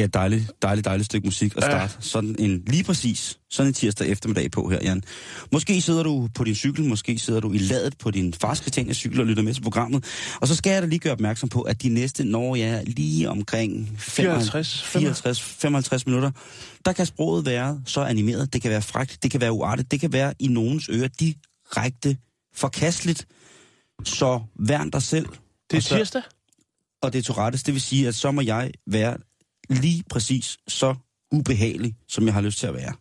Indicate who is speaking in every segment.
Speaker 1: Det er et dejligt, dejligt, dejligt stykke musik at starte ja. sådan en, lige præcis, sådan en tirsdag eftermiddag på her, Jan. Måske sidder du på din cykel, måske sidder du i ladet på din fars cykel og lytter med til programmet. Og så skal jeg da lige gøre opmærksom på, at de næste, når jeg er lige omkring
Speaker 2: 54,
Speaker 1: 54, 55 minutter, der kan sproget være så animeret, det kan være frækt, det kan være uartigt, det kan være i nogens ører direkte forkasteligt. Så værn dig selv.
Speaker 2: Det er tirsdag?
Speaker 1: og det er Tourettes. Det vil sige, at så må jeg være lige præcis så ubehagelig, som jeg har lyst til at være.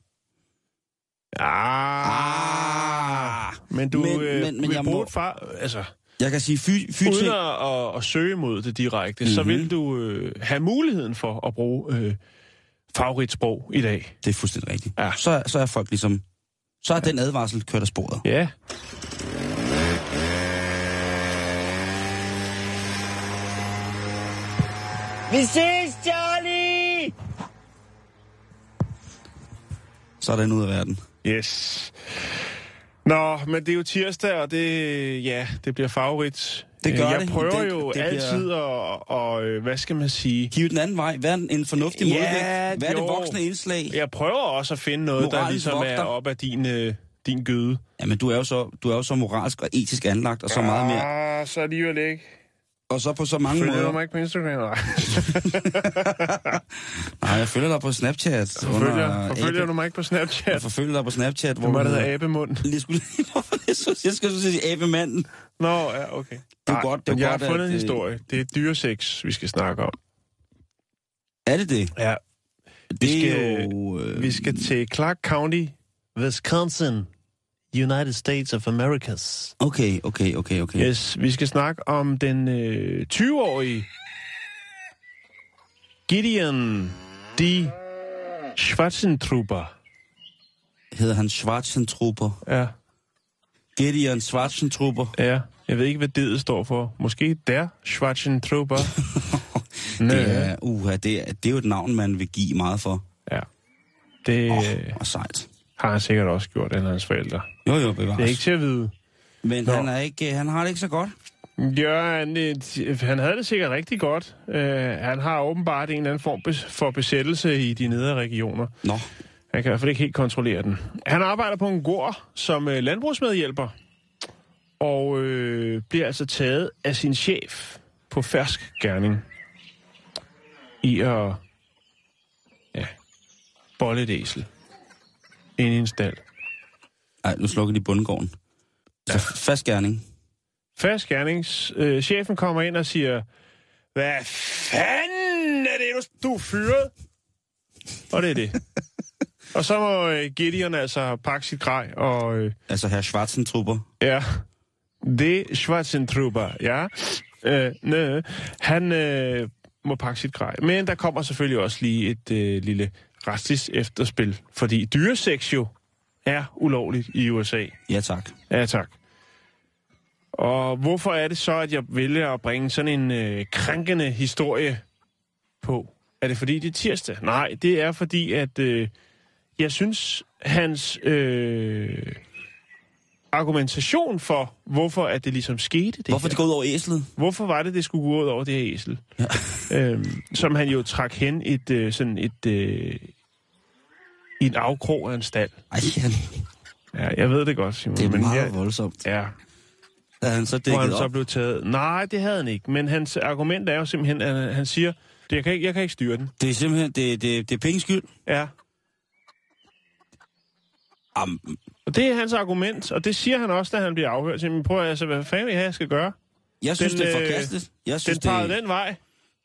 Speaker 2: Ah, men du
Speaker 1: Men-
Speaker 2: øh,
Speaker 1: men- men
Speaker 2: vil
Speaker 1: jeg
Speaker 2: bruge
Speaker 1: må-
Speaker 2: far, altså,
Speaker 1: Jeg kan sige, fy, fy
Speaker 2: uden
Speaker 1: ting,
Speaker 2: at, at, at søge mod det direkte, mm-hmm. så
Speaker 1: Mhm.
Speaker 2: vil du øh, have muligheden for at bruge øh, favoritsprog i dag.
Speaker 1: det er fuldstændig rigtigt.
Speaker 2: Ja.
Speaker 1: Så, så er folk ligesom, så er den advarsel kørt af sporet.
Speaker 2: Ja.
Speaker 1: Vi ses, Så er den ud af verden.
Speaker 2: Yes. Nå, men det er jo tirsdag, og det, ja, det bliver favorit.
Speaker 1: Det gør
Speaker 2: Øh, Jeg
Speaker 1: det.
Speaker 2: prøver
Speaker 1: Det-
Speaker 2: jo
Speaker 1: det bliver-
Speaker 2: altid at, og, øh, hvad skal man sige?
Speaker 1: Hiv den anden vej. Vær en, en fornuftig
Speaker 2: Ja,
Speaker 1: modvægt. Vær det
Speaker 2: jo.
Speaker 1: voksne indslag.
Speaker 2: Jeg prøver også at finde noget, der
Speaker 1: Moralens
Speaker 2: ligesom er
Speaker 1: vogter.
Speaker 2: op af din, øh, din gøde.
Speaker 1: Jamen, du er, jo så, du er jo så moralsk og etisk anlagt, og så meget mere.
Speaker 2: Ah, så alligevel ikke.
Speaker 1: Og så på så mange
Speaker 2: Følger du
Speaker 1: måder.
Speaker 2: mig ikke på Instagram? Nej.
Speaker 1: Nej, jeg følger dig på Snapchat.
Speaker 2: Forfølger, forfølger du mig ikke på Snapchat?
Speaker 1: Jeg forfølger dig på Snapchat, hvor
Speaker 2: Hvor
Speaker 1: du
Speaker 2: det hedder- abemund.
Speaker 1: Jeg skulle jeg så sige abemanden.
Speaker 2: Nå, ja, okay.
Speaker 1: Det er godt, det er
Speaker 2: jeg
Speaker 1: godt,
Speaker 2: har fundet
Speaker 1: at,
Speaker 2: en
Speaker 1: øh,
Speaker 2: historie. Det er dyresex, vi skal snakke om.
Speaker 1: Er det det?
Speaker 2: Ja.
Speaker 1: Det
Speaker 2: Vi skal,
Speaker 1: jo... Øh,
Speaker 2: vi skal til Clark County, Wisconsin, United States of Americas.
Speaker 1: Okay, okay, okay, okay.
Speaker 2: Yes, vi skal snakke om den øh, 20-årige Gideon D. Schwarzentrooper.
Speaker 1: Hedder han Schwarzentrooper?
Speaker 2: Ja,
Speaker 1: Gideon Schwarzentrooper?
Speaker 2: ja. Jeg ved ikke, hvad det står for. Måske der Schwarzentrooper.
Speaker 1: Det er, uh, det, er, det er jo et navn, man vil give meget for.
Speaker 2: Ja. Det oh.
Speaker 1: og sejt.
Speaker 2: har han sikkert også gjort, eller hans forældre.
Speaker 1: Jo, jo, bevares.
Speaker 2: Det er ikke til at vide.
Speaker 1: Men
Speaker 2: Nå.
Speaker 1: han, er ikke, han har det ikke så godt.
Speaker 2: Ja, han, øh, han havde det sikkert rigtig godt. Uh, han har åbenbart en eller anden form for besættelse i de nedre regioner.
Speaker 1: Nå,
Speaker 2: Han kan i hvert fald ikke helt kontrollere den. Han arbejder på en gård som øh, landbrugsmedhjælper, og øh, bliver altså taget af sin chef på fersk gerning i at ja, bolle et æsel ind i en stald.
Speaker 1: Ej, nu slukker de bundgården. Ja. fast gerning.
Speaker 2: Fast gernings... Øh, chefen kommer ind og siger, hvad fanden er det, du, du er fyret? Og det er det. og så må øh, Gideon altså pakke sit grej og... Øh,
Speaker 1: Altså herr Schwarzentrooper.
Speaker 2: Ja, det Schwarzentrooper, ja. Øh, nø. Han øh, må pakke sit grej. Men der kommer selvfølgelig også lige et øh, lille retsligt efterspil, fordi dyresex jo er ulovligt i USA.
Speaker 1: Ja, tak.
Speaker 2: Ja, tak. Og hvorfor er det så, at jeg vælger at bringe sådan en øh, krænkende historie på? Er det fordi, det er tirsdag? Nej, det er fordi, at øh, jeg synes, hans øh, argumentation for, hvorfor at det ligesom skete, det
Speaker 1: Hvorfor
Speaker 2: her,
Speaker 1: det går ud over æslet?
Speaker 2: hvorfor var det, det skulle gå ud over det her æsel? Ja. Øhm, som han jo trak hen et, øh, sådan et, øh, i en afkrog af en stald.
Speaker 1: Ej, han,
Speaker 2: Ja, jeg ved det godt, Simon.
Speaker 1: det er
Speaker 2: men
Speaker 1: meget
Speaker 2: jeg,
Speaker 1: voldsomt.
Speaker 2: Ja,
Speaker 1: Er han så dækket
Speaker 2: han så
Speaker 1: op?
Speaker 2: blev taget. Nej, det havde han ikke. Men hans argument er jo simpelthen, at han siger, "Det- jeg kan ikke, jeg kan ikke styre den.
Speaker 1: Det er simpelthen, det, det, det er penge skyld.
Speaker 2: Ja.
Speaker 1: Am,
Speaker 2: Og det er hans argument, og det siger han også, da han bliver afhørt. Simpelthen, prøv altså, hvad fanden jeg skal gøre?
Speaker 1: jeg synes,
Speaker 2: Den,
Speaker 1: det er
Speaker 2: øh,
Speaker 1: forkasteligt. Jeg synes,
Speaker 2: Den pegede
Speaker 1: det,
Speaker 2: den vej,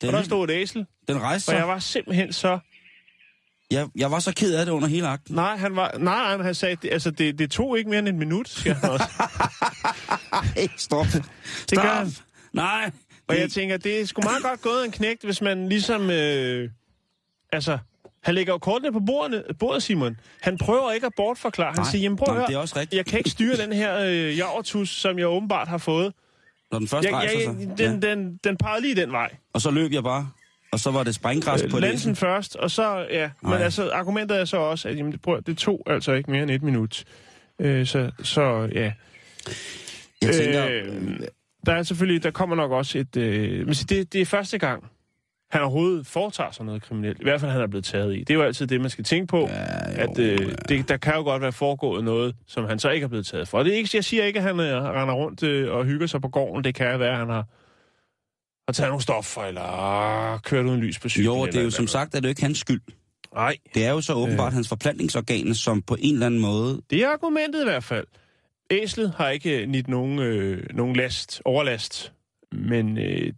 Speaker 1: den,
Speaker 2: og der stod et æsel.
Speaker 1: den rejste
Speaker 2: Og
Speaker 1: sig.
Speaker 2: jeg var simpelthen så...
Speaker 1: Jeg Jeg, var så ked af det under hele akten.
Speaker 2: Nej, han var, nej, nej, han sagde, det, altså, det, det tog ikke mere end en minut, siger han også.
Speaker 1: Ej, stop.
Speaker 2: Det
Speaker 1: Stop.
Speaker 2: gør han.
Speaker 1: Nej.
Speaker 2: Og jeg tænker, det er sgu meget godt gået en knægt, hvis man ligesom... Øh, altså, han lægger jo kortene på bordet, bordet, Simon. Han prøver ikke at bortforklare. Han
Speaker 1: Nej,
Speaker 2: siger, jamen prøv
Speaker 1: nå,
Speaker 2: at høre,
Speaker 1: det er også rigtigt.
Speaker 2: jeg kan ikke styre den her øh, javertus, som jeg åbenbart har fået.
Speaker 1: Når den først
Speaker 2: Jeg,
Speaker 1: rejser
Speaker 2: jeg,
Speaker 1: sig.
Speaker 2: den,
Speaker 1: ja.
Speaker 2: den, den pegede lige den vej.
Speaker 1: Og så løb jeg bare. Og så var det springgræs på
Speaker 2: Øh,
Speaker 1: det.
Speaker 2: Lansen først, og så, ja. Men altså, argumentet er så også, at jamen, det, prøv, det tog altså ikke mere end et minut. Øh, så, så, ja.
Speaker 1: Jeg tænker,
Speaker 2: Øh, der er selvfølgelig, der kommer nok også et... Øh, men det, det er første gang, han overhovedet foretager sig noget kriminelt. I hvert fald, han er blevet taget i. Det er jo altid det, man skal tænke på.
Speaker 1: Ja, jo,
Speaker 2: at øh,
Speaker 1: ja.
Speaker 2: det, der kan jo godt være foregået noget, som han så ikke er blevet taget for. Det er ikke, jeg siger ikke, at han øh, render rundt øh, og hygger sig på gården. Det kan være, at han har, har taget nogle stoffer, eller kørt uden lys på cyklen.
Speaker 1: jo, det er jo som sagt, er det jo ikke hans skyld.
Speaker 2: Nej,
Speaker 1: Det er jo så åbenbart
Speaker 2: Øh.
Speaker 1: hans forplantningsorganer, som på en eller anden måde...
Speaker 2: det er argumentet i hvert fald. Æslet har ikke øh, nidt nogen, øh, nogen last, overlast, men øh,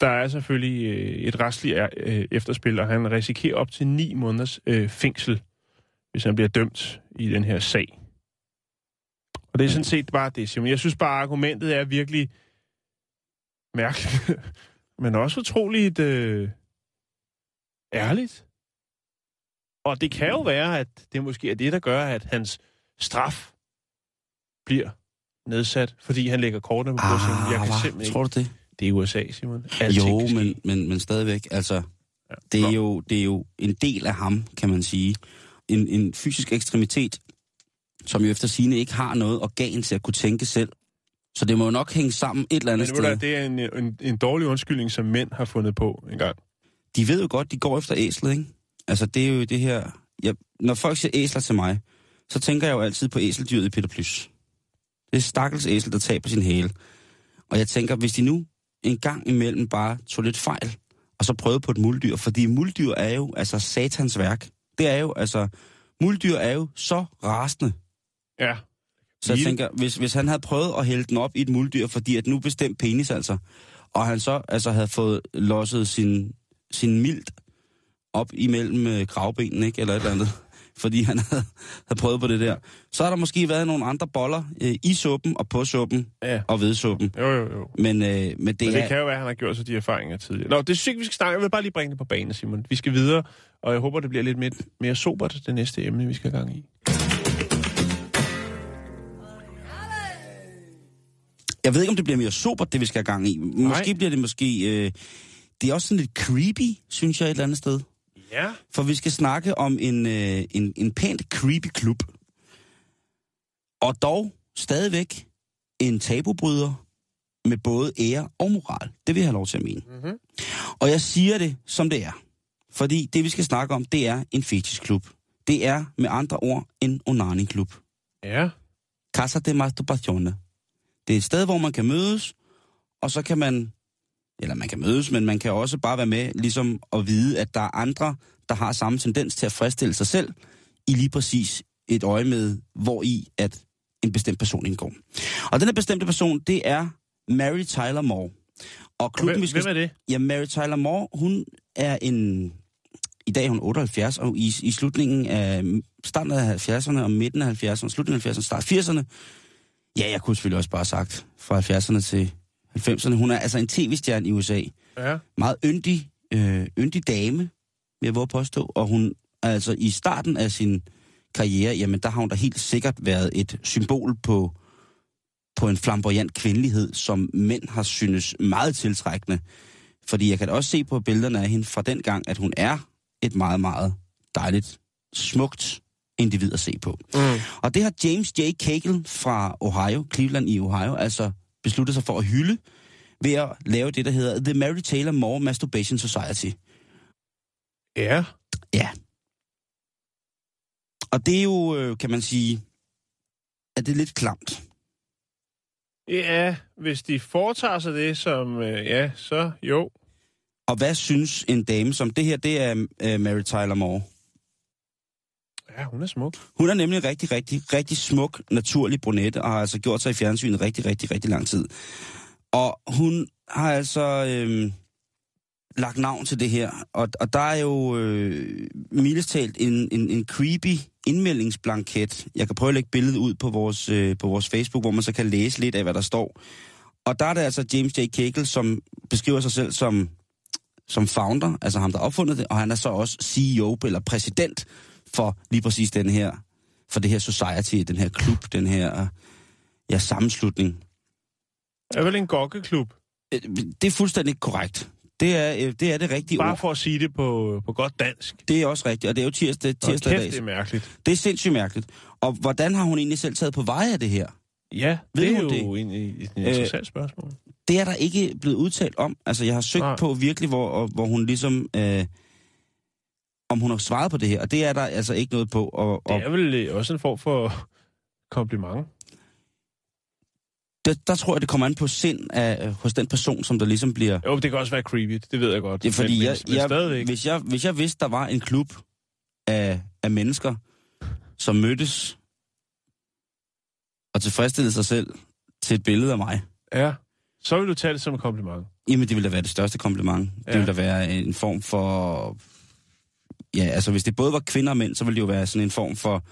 Speaker 2: der er selvfølgelig øh, et restligt øh, efterspil, og han risikerer op til ni måneders øh, fængsel, hvis han bliver dømt i den her sag. Og det er sådan set bare det, Simon. Jeg synes bare, argumentet er virkelig mærkeligt, men også utroligt øh, ærligt. Og det kan jo være, at det måske er det, der gør, at hans straf bliver nedsat, fordi han lægger kortene på ah, Jeg kan
Speaker 1: hva?
Speaker 2: simpelthen
Speaker 1: Tror du det?
Speaker 2: Det er USA, Simon. Alting
Speaker 1: Jo, men, men, men stadigvæk, altså,
Speaker 2: Ja.
Speaker 1: det er, jo, det er jo en del af ham, kan man sige. En, en fysisk ekstremitet, som jo efter sine ikke har noget organ til at kunne tænke selv. Så det må jo nok hænge sammen et eller
Speaker 2: Men
Speaker 1: andet
Speaker 2: hvad,
Speaker 1: sted.
Speaker 2: det er en, en, en dårlig undskyldning, som mænd har fundet på en gang.
Speaker 1: De ved jo godt, de går efter æslet, ikke? Altså, det er jo det her... Jeg, når folk siger æsler til mig, så tænker jeg jo altid på æseldyret i Peter Plys. Det er stakkels æsel, der taber sin hale. Og jeg tænker, hvis de nu en gang imellem bare tog lidt fejl, og så prøvede på et muldyr, fordi muldyr er jo altså satans værk. Det er jo, altså, muldyr er jo så rasende.
Speaker 2: Ja.
Speaker 1: Så jeg tænker, hvis, hvis han havde prøvet at hælde den op i et muldyr, fordi at nu bestemt penis altså, og han så altså havde fået losset sin, sin mild op imellem øh, ikke? eller et eller andet, fordi han havde, havde prøvet på det der, så har der måske været nogle andre boller øh, i suppen og på suppen
Speaker 2: Ja.
Speaker 1: og ved suppen.
Speaker 2: Jo, jo, jo.
Speaker 1: Men, øh, men det,
Speaker 2: Men det
Speaker 1: er...
Speaker 2: kan jo være, at han har gjort sig de erfaringer tidligere. Nå, det synes jeg vi skal snakke. Jeg vil bare lige bringe det på banen, Simon. Vi skal videre, og jeg håber, det bliver lidt mere, mere sobert, det næste emne, vi skal have gang i.
Speaker 1: Jeg ved ikke, om det bliver mere sobert, det vi skal have gang i. Måske
Speaker 2: Nej.
Speaker 1: bliver det måske... Øh, det er også sådan lidt creepy, synes jeg, et eller andet sted.
Speaker 2: Ja.
Speaker 1: For vi skal snakke om en, øh, en, en pænt creepy klub. Og dog stadigvæk en tabubryder med både ære og moral. Det vil jeg have lov til at mene.
Speaker 2: Mm-hmm.
Speaker 1: Og jeg siger det, som det er. Fordi det, vi skal snakke om, det er en fetishklub. Det er med andre ord en onani-klub.
Speaker 2: Ja.
Speaker 1: Casa de Masturbazione. Det er et sted, hvor man kan mødes, og så kan man, eller man kan mødes, men man kan også bare være med, ligesom at vide, at der er andre, der har samme tendens til at fristille sig selv, i lige præcis et øje med, hvor i at en bestemt person indgår. Og den her bestemte person, det er Mary Tyler Moore. Og klubben,
Speaker 2: Hvem,
Speaker 1: vi skal
Speaker 2: hvem er det?
Speaker 1: Ja, Mary Tyler Moore, hun er en... I dag er hun 78, og i, i slutningen af starten af 70'erne og midten af 70'erne, slutningen af 70'erne, start 80'erne, ja, jeg kunne selvfølgelig også bare have sagt fra 70'erne til 90'erne, hun er altså en tv-stjerne i USA.
Speaker 2: Ja.
Speaker 1: Meget yndig, øh, yndig dame, vil jeg våge påstå, og hun er altså i starten af sin karriere, jamen der har hun da helt sikkert været et symbol på, på en flamboyant kvindelighed, som mænd har synes meget tiltrækkende. Fordi jeg kan også se på billederne af hende fra den gang, at hun er et meget, meget dejligt, smukt individ at se på.
Speaker 2: Mm.
Speaker 1: Og det har James J. Cagle fra Ohio, Cleveland i Ohio, altså besluttet sig for at hylde ved at lave det, der hedder The Mary Taylor Moore Masturbation Society.
Speaker 2: Ja.
Speaker 1: Ja. Og det er jo, øh, kan man sige, at det er lidt klamt.
Speaker 2: Ja, hvis de foretager sig det som, øh, ja, så jo.
Speaker 1: Og hvad synes en dame som det her, det er øh, Mary Tyler Moore.
Speaker 2: Ja, hun er smuk.
Speaker 1: Hun er nemlig rigtig, rigtig, rigtig smuk, naturlig brunette, og har altså gjort sig i fjernsynet rigtig, rigtig, rigtig lang tid. Og hun har altså... Øh, lagt navn til det her, og, og der er jo øh, mildest talt en, en, en creepy indmeldingsblanket. Jeg kan prøve at lægge billedet ud på vores, øh, på vores Facebook, hvor man så kan læse lidt af, hvad der står. Og der er det altså James J. Cagle, som beskriver sig selv som, som founder, altså ham, der opfundet det, og han er så også CEO eller præsident for lige præcis den her, for det her society, den her klub, den her ja, sammenslutning.
Speaker 2: er vel en gokkeklub.
Speaker 1: Øh, Det er fuldstændig korrekt. Det er øh, det, er det rigtige
Speaker 2: Bare
Speaker 1: ord.
Speaker 2: for at sige det på, på godt dansk.
Speaker 1: Det er også rigtigt, og det er jo tirsdag, tirsdag
Speaker 2: kæft,
Speaker 1: dag.
Speaker 2: det er mærkeligt.
Speaker 1: Det er sindssygt mærkeligt. Og hvordan har hun egentlig selv taget på vej af det her?
Speaker 2: Ja,
Speaker 1: Ved
Speaker 2: det er jo
Speaker 1: det?
Speaker 2: egentlig et interessant spørgsmål.
Speaker 1: Det er der ikke blevet udtalt om. Altså, jeg har søgt.
Speaker 2: Nej.
Speaker 1: på virkelig, hvor, hvor hun ligesom... Øh, om hun har svaret på det her, og det er der altså ikke noget på. Og, og
Speaker 2: Det er vel øh, også en form for kompliment.
Speaker 1: der, der tror jeg, det kommer an på sind af, hos den person, som der ligesom bliver...
Speaker 2: Jo, det kan også være creepy, det ved jeg godt.
Speaker 1: Det er fordi,
Speaker 2: men,
Speaker 1: jeg,
Speaker 2: men, stadigvæk.
Speaker 1: jeg, hvis, jeg, hvis jeg vidste, der var en klub af, af mennesker, som mødtes og tilfredsstillede sig selv til et billede af mig,
Speaker 2: Ja, så vil du tage det som en kompliment.
Speaker 1: Jamen, det ville da være det største kompliment. Ja. Det ville da være en form for... Ja, altså hvis det både var kvinder og mænd, så ville det jo være sådan en form for,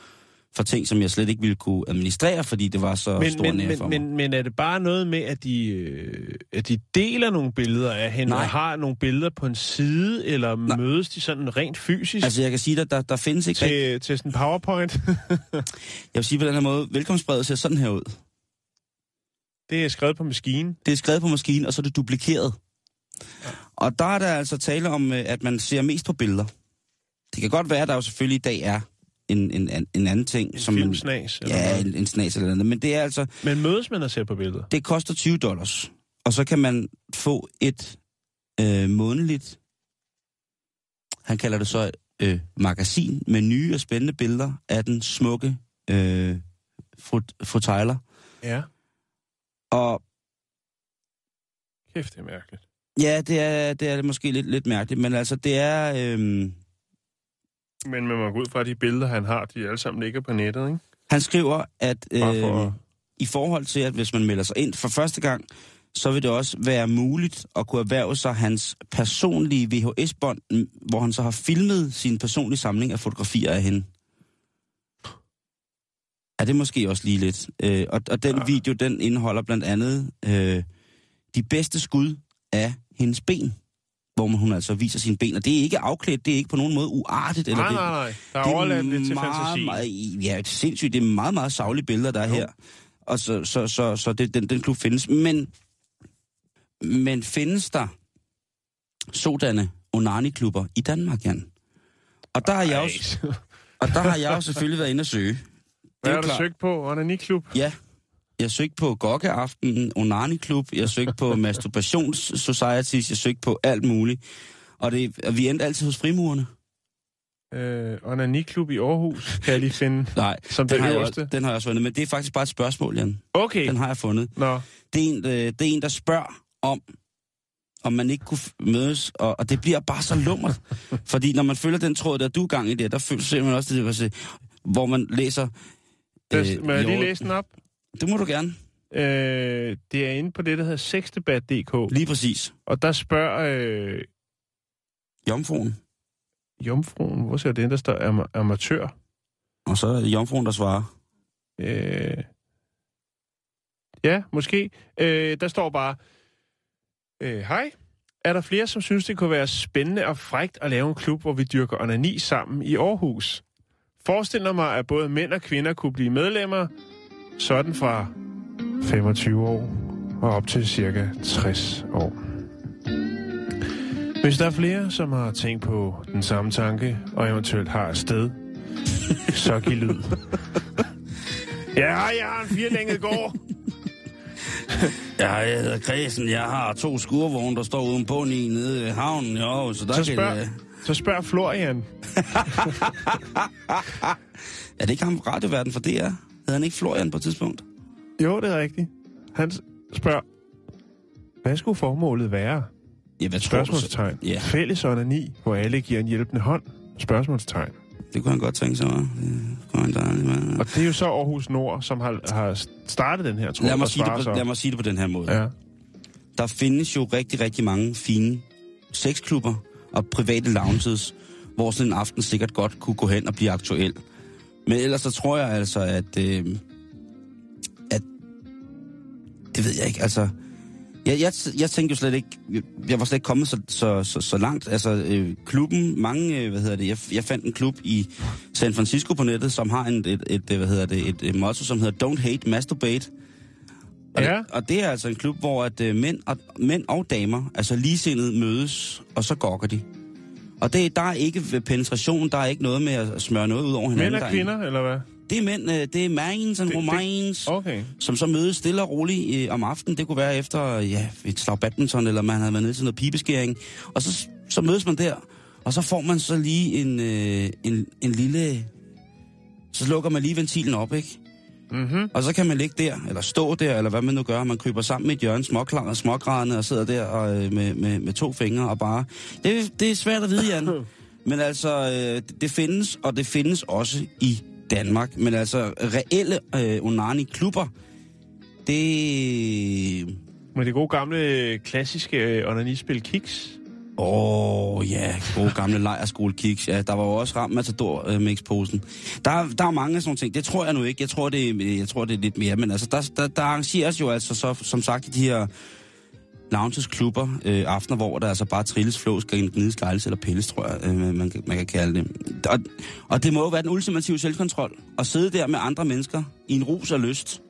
Speaker 1: for ting, som jeg slet ikke ville kunne administrere, fordi det var så
Speaker 2: Men,
Speaker 1: stor
Speaker 2: men,
Speaker 1: nære for
Speaker 2: men,
Speaker 1: mig.
Speaker 2: men, men er det bare noget med, at de, øh, at de deler nogle billeder af hende,
Speaker 1: Nej.
Speaker 2: og har nogle billeder på en side, eller
Speaker 1: Nej.
Speaker 2: mødes de sådan rent fysisk
Speaker 1: Altså jeg kan sige, at der, der findes ikke...
Speaker 2: til, til sådan en powerpoint?
Speaker 1: Jeg vil sige på den her måde, velkomstbrevet ser sådan her ud.
Speaker 2: det er skrevet på maskinen.
Speaker 1: Det er skrevet på maskinen, og så er det duplikeret. Og der er der altså tale om, øh, at man ser mest på billeder. Det kan godt være, at der jo selvfølgelig i dag er en, en, en anden ting,
Speaker 2: En
Speaker 1: som man...
Speaker 2: filmsnas. eller
Speaker 1: Ja,
Speaker 2: noget.
Speaker 1: en, en snas eller andet. Men det er altså...
Speaker 2: Men mødes man og ser på billeder?
Speaker 1: Det koster 20 dollars. Og så kan man få et øh, månedligt, han kalder det så øh, magasin, med nye og spændende billeder af den smukke øh, fru, fru Tyler.
Speaker 2: Ja.
Speaker 1: Og
Speaker 2: Kæft, det er mærkeligt.
Speaker 1: ja, det er, det er måske lidt, lidt mærkeligt, men altså det er... Øh,
Speaker 2: Men man må gå ud fra, de billeder, han har, de alle sammen ligger på nettet, ikke?
Speaker 1: han skriver, at
Speaker 2: for
Speaker 1: øh, i forhold til, at hvis man melder sig ind for første gang, så vil det også være muligt at kunne erhverve sig hans personlige VHS-bånd, hvor han så har filmet sin personlige samling af fotografier af hende. Ja, det er måske også lige lidt. Øh, og, og den
Speaker 2: Ah.
Speaker 1: video, den indeholder blandt andet øh, de bedste skud af hendes ben, hvor man, hun altså viser sine ben. Og det er ikke afklædt, det er ikke på nogen måde uartigt. Eller
Speaker 2: Nej,
Speaker 1: det,
Speaker 2: nej, nej. Der er
Speaker 1: det
Speaker 2: overladt lidt til fantasi.
Speaker 1: Meget, ja, det er sindssygt. Det er meget, meget savlige billeder, der er
Speaker 2: Jo.
Speaker 1: her. Og så, så, så, så det, den, den klub findes. Men, men findes der sådanne onani-klubber i Danmark, Jan? Og der har jeg også, og der har jeg jo selvfølgelig været inde og søge.
Speaker 2: Hvad har du søgt på? Onani-klub?
Speaker 1: Ja. Jeg søgte på Gokkeaften, Onani-klub, jeg søgte på Masturbations Societies, jeg søgte på alt muligt. Og, det, og vi endte altid hos frimurerne.
Speaker 2: Øh, Onani-klub i Aarhus, kan jeg lige finde.
Speaker 1: Nej,
Speaker 2: Som
Speaker 1: den
Speaker 2: det
Speaker 1: har, jeg, også- den har jeg også fundet, men det er faktisk bare et spørgsmål, Jan.
Speaker 2: Okay.
Speaker 1: Den har jeg fundet.
Speaker 2: Nå,
Speaker 1: Det er en, øh, det er en der spørger om, om man ikke kunne mødes, og, og det bliver bare så lummert. Fordi når man følger den tråd, der du er i gang i det, der føler man også det, hvor se- hvor man læser...
Speaker 2: det, må jeg lige læse den op?
Speaker 1: Det må du gerne.
Speaker 2: Øh, det er inde på det, der hedder sexdebat.dk,
Speaker 1: Lige præcis.
Speaker 2: og der spørger øh,
Speaker 1: Jomfruen.
Speaker 2: jomfruen, hvor ser det der står am- amatør?
Speaker 1: Og så er det Jomfruen, der svarer.
Speaker 2: Øh, ja, måske. Øh, der står bare, øh, hej, er der flere, som synes, det kunne være spændende og frægt at lave en klub, hvor vi dyrker onani sammen i Aarhus? Forestil mig, at både mænd og kvinder kunne blive medlemmer, sådan fra 25 år og op til cirka 60 år. Hvis der er flere, som har tænkt på den samme tanke, og eventuelt har et sted, så giv lyd. Ja, jeg har en firelænget gård.
Speaker 1: Ja, jeg hedder Græsen. Jeg har to skurvogne, der står uden på i nede i havnen i Aarhus. Så der
Speaker 2: Så
Speaker 1: kan
Speaker 2: spørg,
Speaker 1: jeg-
Speaker 2: så spørg Florian.
Speaker 1: Er det ikke ham radioverden for DR? Hedder han ikke Florian på et tidspunkt?
Speaker 2: Jo, det er rigtigt. Han spørger, hvad skulle formålet være?
Speaker 1: Ja, hvad?
Speaker 2: Spørgsmålstegn.
Speaker 1: Ja.
Speaker 2: Fælles onani, hvor alle giver en hjælpende hånd. Spørgsmålstegn.
Speaker 1: Det kunne han godt tænke sig? Det.
Speaker 2: Og det er jo så Aarhus Nord, som har, har startet den her tråd.
Speaker 1: Lad mig, sige det på,
Speaker 2: så.
Speaker 1: lad mig sige det på den her måde.
Speaker 2: Ja.
Speaker 1: Der findes jo rigtig, rigtig mange fine sexklubber og private lounges, hvor sådan en aften sikkert godt kunne gå hen og blive aktuel. Men ellers så tror jeg altså, at... Øh, at det ved jeg ikke, altså... Jeg, jeg, jeg tænkte jo slet ikke, jeg var slet ikke kommet så, så, så, så langt. Altså, øh, klubben, mange, øh, hvad hedder det, jeg, jeg fandt en klub i San Francisco på nettet, som har en, et, et, hvad hedder det, et, et motto, som hedder Don't Hate, Masturbate. Og,
Speaker 2: Ja.
Speaker 1: det, og det er altså en klub, hvor at, øh, mænd, og, mænd og damer, altså ligesindede, mødes, og så gokker de. Og det, der er ikke penetration, der er ikke noget med at smøre noget ud over hinanden.
Speaker 2: Mænd og kvinder, eller hvad?
Speaker 1: Det er mænd, øh, det er
Speaker 2: Det- det-
Speaker 1: romans,
Speaker 2: Okay.
Speaker 1: som så mødes stille og roligt øh, om aftenen. Det kunne være efter ja, et slag badminton, eller man havde været nede til noget pibeskæring. Og så, så mødes man der, og så får man så lige en, øh, en, en lille... Så lukker man lige ventilen op, ikke?
Speaker 2: Mm-hmm.
Speaker 1: Og så kan man ligge der, eller stå der, eller hvad man nu gør. Man kryber sammen med et hjørne, småklar og smågrædende, og sidder der og, øh, med, med, med to fingre og bare... Det, det er svært at vide, Jan. Men altså, øh, det- findes, og det findes også i Danmark. Men altså, reelle øh, onani-klubber, det...
Speaker 2: Med det gode gamle, klassiske øh, onanispil Kiks.
Speaker 1: Åh, oh, ja, gode gamle lejerskolekiks. Ja, der var jo også ramt matador øh, mix posen der, der er mange af sådan ting. Det tror jeg nu ikke. Jeg tror, det, øh, jeg tror, det er lidt mere. Men altså, der, der, der arrangeres jo altså, så, som sagt, de her lounges, klubber, øh, aftener, hvor der altså bare trilles, flås, gnides, gejles eller pilles, tror jeg, øh, man, man kan kalde det. Og, og det må jo være den ultimative selvkontrol. At sidde der med andre mennesker i en rus og lyst,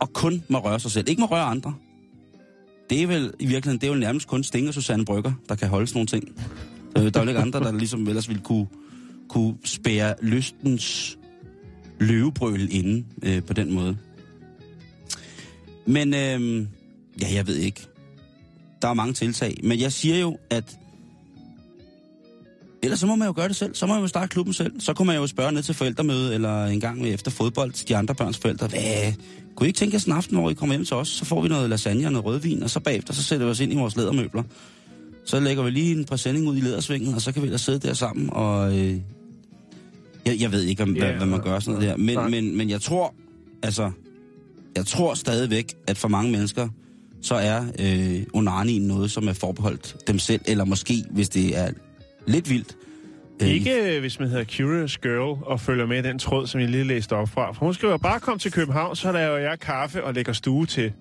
Speaker 1: og kun må røre sig selv. Ikke må røre andre. Det er vel i virkeligheden, det er jo nærmest kun Sting og Susanne Brygger, der kan holde sådan nogle ting. Øh, der er jo ikke andre, der ligesom ellers ville kunne, kunne spære lystens løvebrøl inde øh, på den måde. Men øh, ja, jeg ved ikke. Der er mange tiltag. Men jeg siger jo, at ellers så må man jo gøre det selv. Så må man jo starte klubben selv. Så kunne man jo spørge ned til forældremøde, eller en gang efter fodbold til de andre børns forældre. Hvad? Kunne I ikke tænke jer sådan en aften, hvor I kommer hjem til os? Så får vi noget lasagne og noget rødvin, og så bagefter så sætter vi os ind i vores lædermøbler. Så lægger vi lige en præsending ud i lædersvingen, og så kan vi ellers sidde der sammen, og... Øh, jeg, jeg ved ikke, om,
Speaker 2: Ja,
Speaker 1: hvad, man gør sådan noget der. Men, men, men jeg tror, altså... Jeg tror stadigvæk, at for mange mennesker, så er øh, onanien noget, som er forbeholdt dem selv, eller måske, hvis det er lidt vildt. Øh,
Speaker 2: Ikke øh, hvis man hedder Curious Girl og følger med i den tråd, som jeg lige læste op fra. For hun skriver, bare kom til København, så laver jeg kaffe og lægger stue til.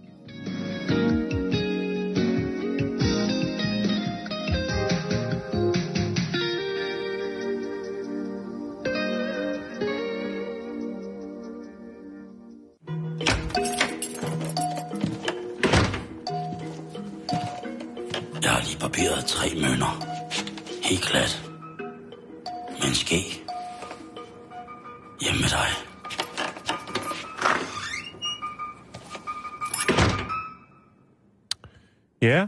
Speaker 1: Jeg har lige barberet tre mønner. Helt glat. Ske. Hjemme med dig.
Speaker 2: Ja.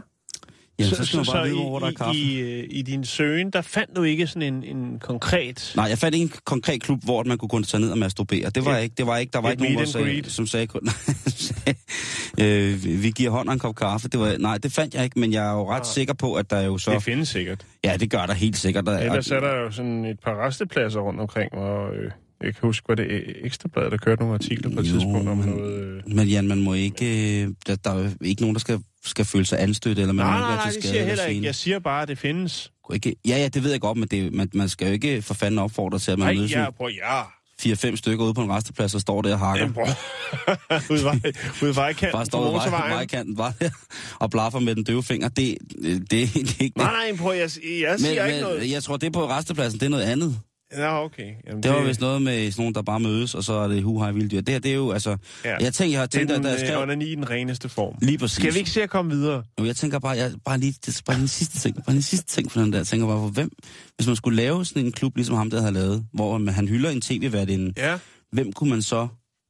Speaker 1: Jamen, så, skal man bare vide,
Speaker 2: i,
Speaker 1: hvor der er kaffe.
Speaker 2: i, i, øh, i din søgen, der fandt du ikke sådan en, en konkret...
Speaker 1: Nej, jeg fandt ikke en konkret klub, hvor man kunne gå tage ned og masturbere. Det var
Speaker 2: Et-
Speaker 1: ikke, det var ikke, der var
Speaker 2: et
Speaker 1: ikke nogen, der sagde, som sagde, øh, vi giver hånd og en kop kaffe. Det var, nej, det fandt jeg ikke, men jeg er jo ret sikker på, at der er jo så...
Speaker 2: Det findes sikkert.
Speaker 1: Ja, det gør der helt sikkert. Der,
Speaker 2: Ellers er der jo sådan et par restepladser rundt omkring, hvor øh, jeg kan huske, var det øh, Ekstrabladet, der kørte nogle artikler på et
Speaker 1: Jo,
Speaker 2: tidspunkt om
Speaker 1: men-
Speaker 2: noget... Øh...
Speaker 1: Men Jan, man må ikke... øh, Der, der er jo ikke nogen, der skal, skal føle sig anstødt, eller man
Speaker 2: Nej,
Speaker 1: må ikke
Speaker 2: nej,
Speaker 1: være
Speaker 2: nej,
Speaker 1: til
Speaker 2: det
Speaker 1: skade
Speaker 2: siger jeg
Speaker 1: eller
Speaker 2: heller ikke. Jeg siger bare, at det findes.
Speaker 1: Ikke, ja, ja, det ved jeg godt, men det, man, man skal jo ikke for fanden opfordre til, at man
Speaker 2: Nej,
Speaker 1: mødes
Speaker 2: ja,
Speaker 1: ja.
Speaker 2: prøv, ja.
Speaker 1: Fire-fem stykker ude på en resteplads og står der og hakker.
Speaker 2: Jamen, ude, vej, ude vejkanten
Speaker 1: Bare
Speaker 2: på
Speaker 1: står vej,
Speaker 2: motorvejen.
Speaker 1: vejkanten bare der, og blaffer med den døve finger. Det, det, det er ikke...
Speaker 2: Nej, nej, prøv, jeg, jeg siger
Speaker 1: men,
Speaker 2: ikke noget.
Speaker 1: men jeg tror, det på restepladsen, det er noget andet.
Speaker 2: Ja, okay. Jamen,
Speaker 1: Det var vist noget med sådan nogen, der bare mødes, og så er det hu hej vildt dyr. Det her, det er jo, altså...
Speaker 2: Ja.
Speaker 1: Jeg tænker, jeg har
Speaker 2: det er
Speaker 1: tænkt, at
Speaker 2: den,
Speaker 1: da jeg
Speaker 2: øh,
Speaker 1: skrev...
Speaker 2: onani i den reneste form.
Speaker 1: Lige præcis.
Speaker 2: Skal vi ikke se at komme videre?
Speaker 1: Jo, jeg tænker bare, jeg, bare lige, det er bare lige en sidste ting, bare lige en sidste ting for den der. Jeg tænker bare, for hvem, hvis man skulle lave sådan en klub, ligesom ham, der havde lavet, hvor man, han hylder en tv-værtinde,
Speaker 2: Ja,
Speaker 1: hvem kunne man så,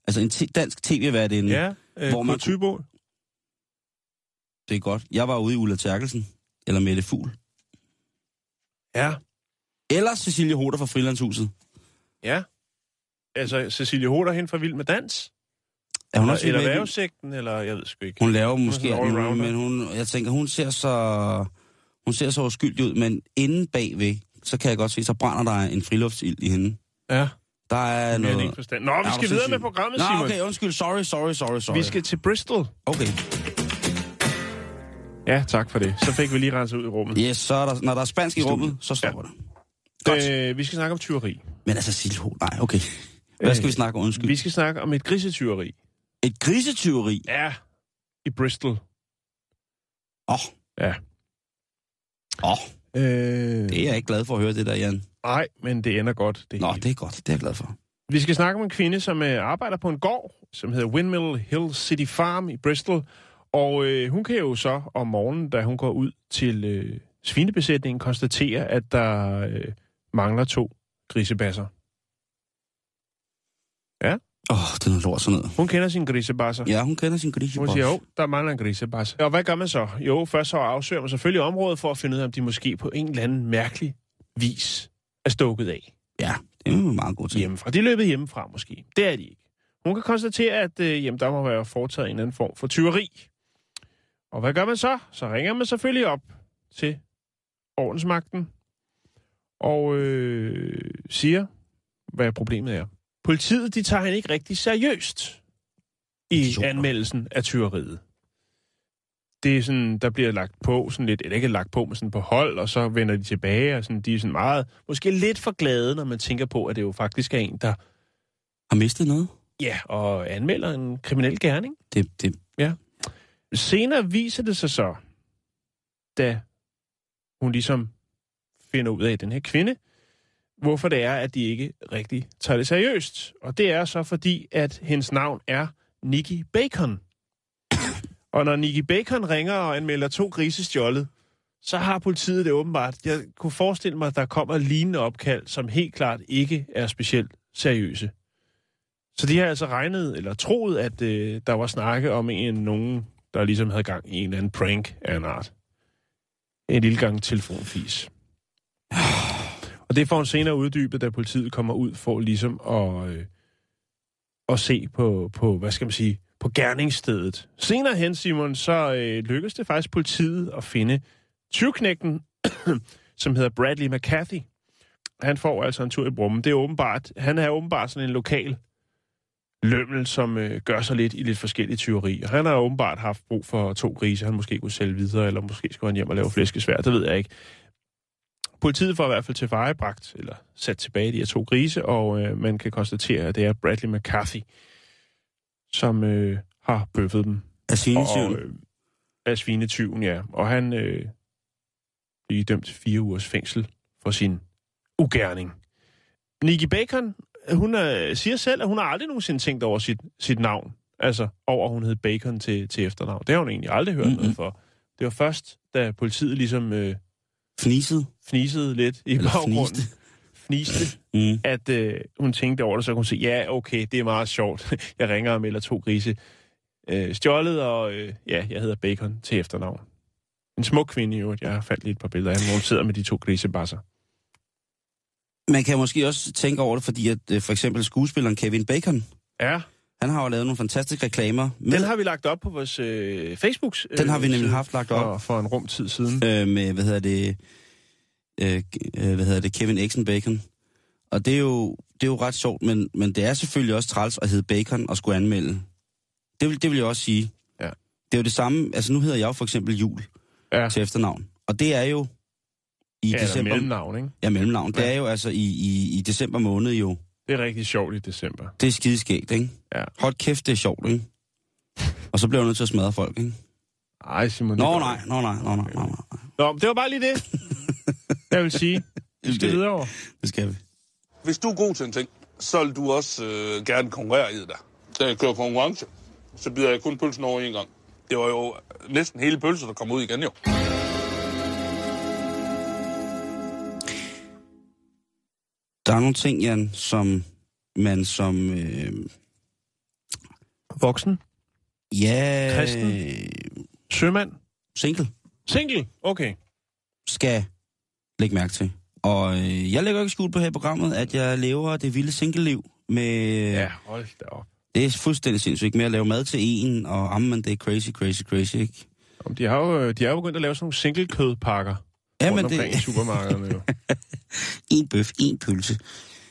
Speaker 1: altså en t- dansk tv-værtinde,
Speaker 2: ja. Øh,
Speaker 1: Hvor man
Speaker 2: Tybo.
Speaker 1: det er godt. Jeg var ude i Ulla Terkelsen, eller Mette Fugl,
Speaker 2: Ja,
Speaker 1: eller Cecilie Hoder fra Frilandshuset.
Speaker 2: ja. Altså, Cecilie Hoder hen fra Vild med Dans?
Speaker 1: Er hun
Speaker 2: Eller,
Speaker 1: også
Speaker 2: eller værvesigten, eller jeg ved sgu ikke.
Speaker 1: Hun laver måske muligt,
Speaker 2: allrounder.
Speaker 1: men hun, jeg tænker, hun ser så, hun ser så uskyldig ud, men inde bagved, så kan jeg godt se, så brænder der en friluftsild i hende.
Speaker 2: Ja,
Speaker 1: Der er noget...
Speaker 2: ikke forstand. Nå, vi skal videre med programmet,
Speaker 1: Nå,
Speaker 2: Simon.
Speaker 1: okay, undskyld. Sorry, sorry, sorry, sorry.
Speaker 2: Vi skal til Bristol.
Speaker 1: Okay.
Speaker 2: Ja, tak for det. Så fik vi lige renset ud i rummet.
Speaker 1: Yes, så er der, når der er spansk i rummet, så stopper ja. det. Godt.
Speaker 2: Øh, vi skal snakke om tyveri.
Speaker 1: Men altså, Silho, nej, okay. Hvad skal vi snakke om? Undskyld.
Speaker 2: Vi skal snakke om et grisetyveri.
Speaker 1: Et grisetyveri?
Speaker 2: Ja, i Bristol.
Speaker 1: Åh. Oh.
Speaker 2: Ja.
Speaker 1: Åh, oh,
Speaker 2: Øh,
Speaker 1: det er jeg ikke glad for at høre, det der, Jan.
Speaker 2: Nej, men det ender godt. Det
Speaker 1: Nå,
Speaker 2: hele.
Speaker 1: det er godt. Det er jeg glad for.
Speaker 2: Vi skal snakke om en kvinde, som øh, arbejder på en gård, som hedder Windmill Hill City Farm i Bristol. Og øh, hun kan jo så om morgenen, da hun går ud til øh, svinebesætningen, konstatere, at der øh, mangler to grisebasser.
Speaker 1: Åh, oh, det er noget lort sådan noget.
Speaker 2: Hun kender sine grisebasser.
Speaker 1: Ja, hun kender sin grise.
Speaker 2: Hun siger, jo, der mangler en grisebasse. Og hvad gør man så? Jo, først så afsøger man selvfølgelig området for at finde ud af, om de måske på en eller anden mærkelig vis er stukket af
Speaker 1: Ja, det er jo meget god
Speaker 2: hjemmefra. De er løbet hjemmefra måske. Det er de ikke. Hun kan konstatere, at øh, jamen, der må være foretaget en eller anden form for tyveri. Og hvad gør man så? Så ringer man selvfølgelig op til ordensmagten og øh, siger, hvad problemet er. Politiet de tager hende ikke rigtig seriøst i
Speaker 1: Idioter.
Speaker 2: anmeldelsen af tyveriet. Det er sådan, der bliver lagt på, sådan lidt, eller ikke lagt på, men sådan på hold, og så vender de tilbage, og sådan, de er sådan meget, måske lidt for glade, når man tænker på, at det jo faktisk er en, der,
Speaker 1: Har mistet noget?
Speaker 2: ja, og anmelder en kriminel gerning.
Speaker 1: Det, det,
Speaker 2: Senere viser det sig så, da hun ligesom finder ud af den her kvinde, hvorfor det er, at de ikke rigtig tager det seriøst. Og det er så fordi, at hendes navn er Nikki Bacon. Og når Nikki Bacon ringer og anmelder to grise stjålet, så har politiet det åbenbart. Jeg kunne forestille mig, at der kommer lignende opkald, som helt klart ikke er specielt seriøse. Så de har altså regnet, eller troet, at øh, der var snakke om en nogen, der ligesom havde gang i en eller anden prank af en art. En lille gang telefonfis. Og det får hun senere uddybet, da politiet kommer ud for ligesom at, øh, at se på, på, hvad skal man sige, på gerningsstedet. Senere hen, Simon, så øh, lykkedes det faktisk politiet at finde tyvknægten, som hedder Bradley McCarthy. Han får altså en tur i brummen. Det er åbenbart, han er åbenbart sådan en lokal lømmel, som øh, gør sig lidt i lidt forskellige tyverier. Han har åbenbart haft brug for to grise, han måske kunne sælge videre, eller måske skulle han hjem og lave flæskesvær, det ved jeg ikke. Politiet får i hvert fald til vejebragt, eller sat tilbage de her to grise, og øh, man kan konstatere, at det er Bradley McCarthy, som øh, har bøffet dem.
Speaker 1: er svinetyven.
Speaker 2: Og, øh, af svinetyven, ja. Og han øh, blev dømt fire ugers fængsel for sin ugerning. Nikki Bacon, hun er, siger selv, at hun har aldrig nogensinde tænkt over sit, sit navn. Altså over, at hun hed Bacon til, til efternavn. Det har hun egentlig aldrig hørt mm-hmm. noget for. Det var først, da politiet ligesom øh,
Speaker 1: Fniset.
Speaker 2: fnisede lidt i
Speaker 1: Eller
Speaker 2: baggrunden.
Speaker 1: fniste.
Speaker 2: Fniste.
Speaker 1: Mm.
Speaker 2: At øh, hun tænkte over det, så kunne hun sige, ja, okay, det er meget sjovt. jeg ringer og melder to grise øh, stjålet, og øh, ja, jeg hedder Bacon til efternavn. En smuk kvinde i øvrigt. Jeg har faldt lige et par billeder af hende, hvor hun sidder med de to grisebasser.
Speaker 1: Man kan måske også tænke over det, fordi at øh, for eksempel skuespilleren Kevin Bacon,
Speaker 2: Ja,
Speaker 1: han har jo lavet nogle fantastiske reklamer. Med,
Speaker 2: den har vi lagt op på vores øh, Facebooks. Øh,
Speaker 1: Den har vi nemlig haft lagt
Speaker 2: for,
Speaker 1: op.
Speaker 2: For en rum tid siden.
Speaker 1: øh, med, hvad hedder det, øh, øh, hvad hedder det, Kevin Exen Bacon. Og det er jo, det er jo ret sjovt, men, men det er selvfølgelig også træls at hedde Bacon og skulle anmelde. Det vil, det vil jeg også sige.
Speaker 2: Ja.
Speaker 1: Det er jo det samme, altså nu hedder jeg jo for eksempel Jul
Speaker 2: Ja,
Speaker 1: til efternavn. Og det er jo i
Speaker 2: ja
Speaker 1: december...
Speaker 2: mellemnavn, ikke?
Speaker 1: Ja, mellemnavn. Det
Speaker 2: Ja.
Speaker 1: er jo altså i, i, i december måned jo.
Speaker 2: Det er rigtig sjovt i december.
Speaker 1: Det er skideskægt, ikke?
Speaker 2: Ja.
Speaker 1: Hold kæft, det er sjovt, ikke? Og så bliver jeg nødt til at smadre folk, ikke?
Speaker 2: Ej, Simon.
Speaker 1: Nå nej, nå nej, nå nej, nå nej.
Speaker 2: Nå, det var bare lige det, jeg vil sige. Vi skal
Speaker 1: Det-
Speaker 2: videre over.
Speaker 1: Det skal vi.
Speaker 3: Hvis du er god til en ting, så vil du også øh, gerne konkurrere i det der. Da jeg kører konkurrence, så bider jeg kun pølsen over en gang. Det var jo næsten hele pølsen, der kom ud igen jo.
Speaker 1: Der er nogle ting, Jan, som man som... Øh,
Speaker 2: Voksen.
Speaker 1: ja...
Speaker 2: Kristen. Sømand.
Speaker 1: Single
Speaker 2: Single. Okay.
Speaker 1: skal lægge mærke til. Og øh, jeg lægger ikke skjul på her i programmet, at jeg lever det vilde single-liv med...
Speaker 2: Ja, hold da op.
Speaker 1: Det er fuldstændig sindssygt med at lave mad til en, og jamen, det er crazy, crazy, crazy, ikke?
Speaker 2: De har jo de har jo begyndt at lave sådan nogle single-kødpakker.
Speaker 1: Jamen,
Speaker 2: rundt omkring
Speaker 1: det
Speaker 2: i supermarkederne jo.
Speaker 1: en bøf, en pølse.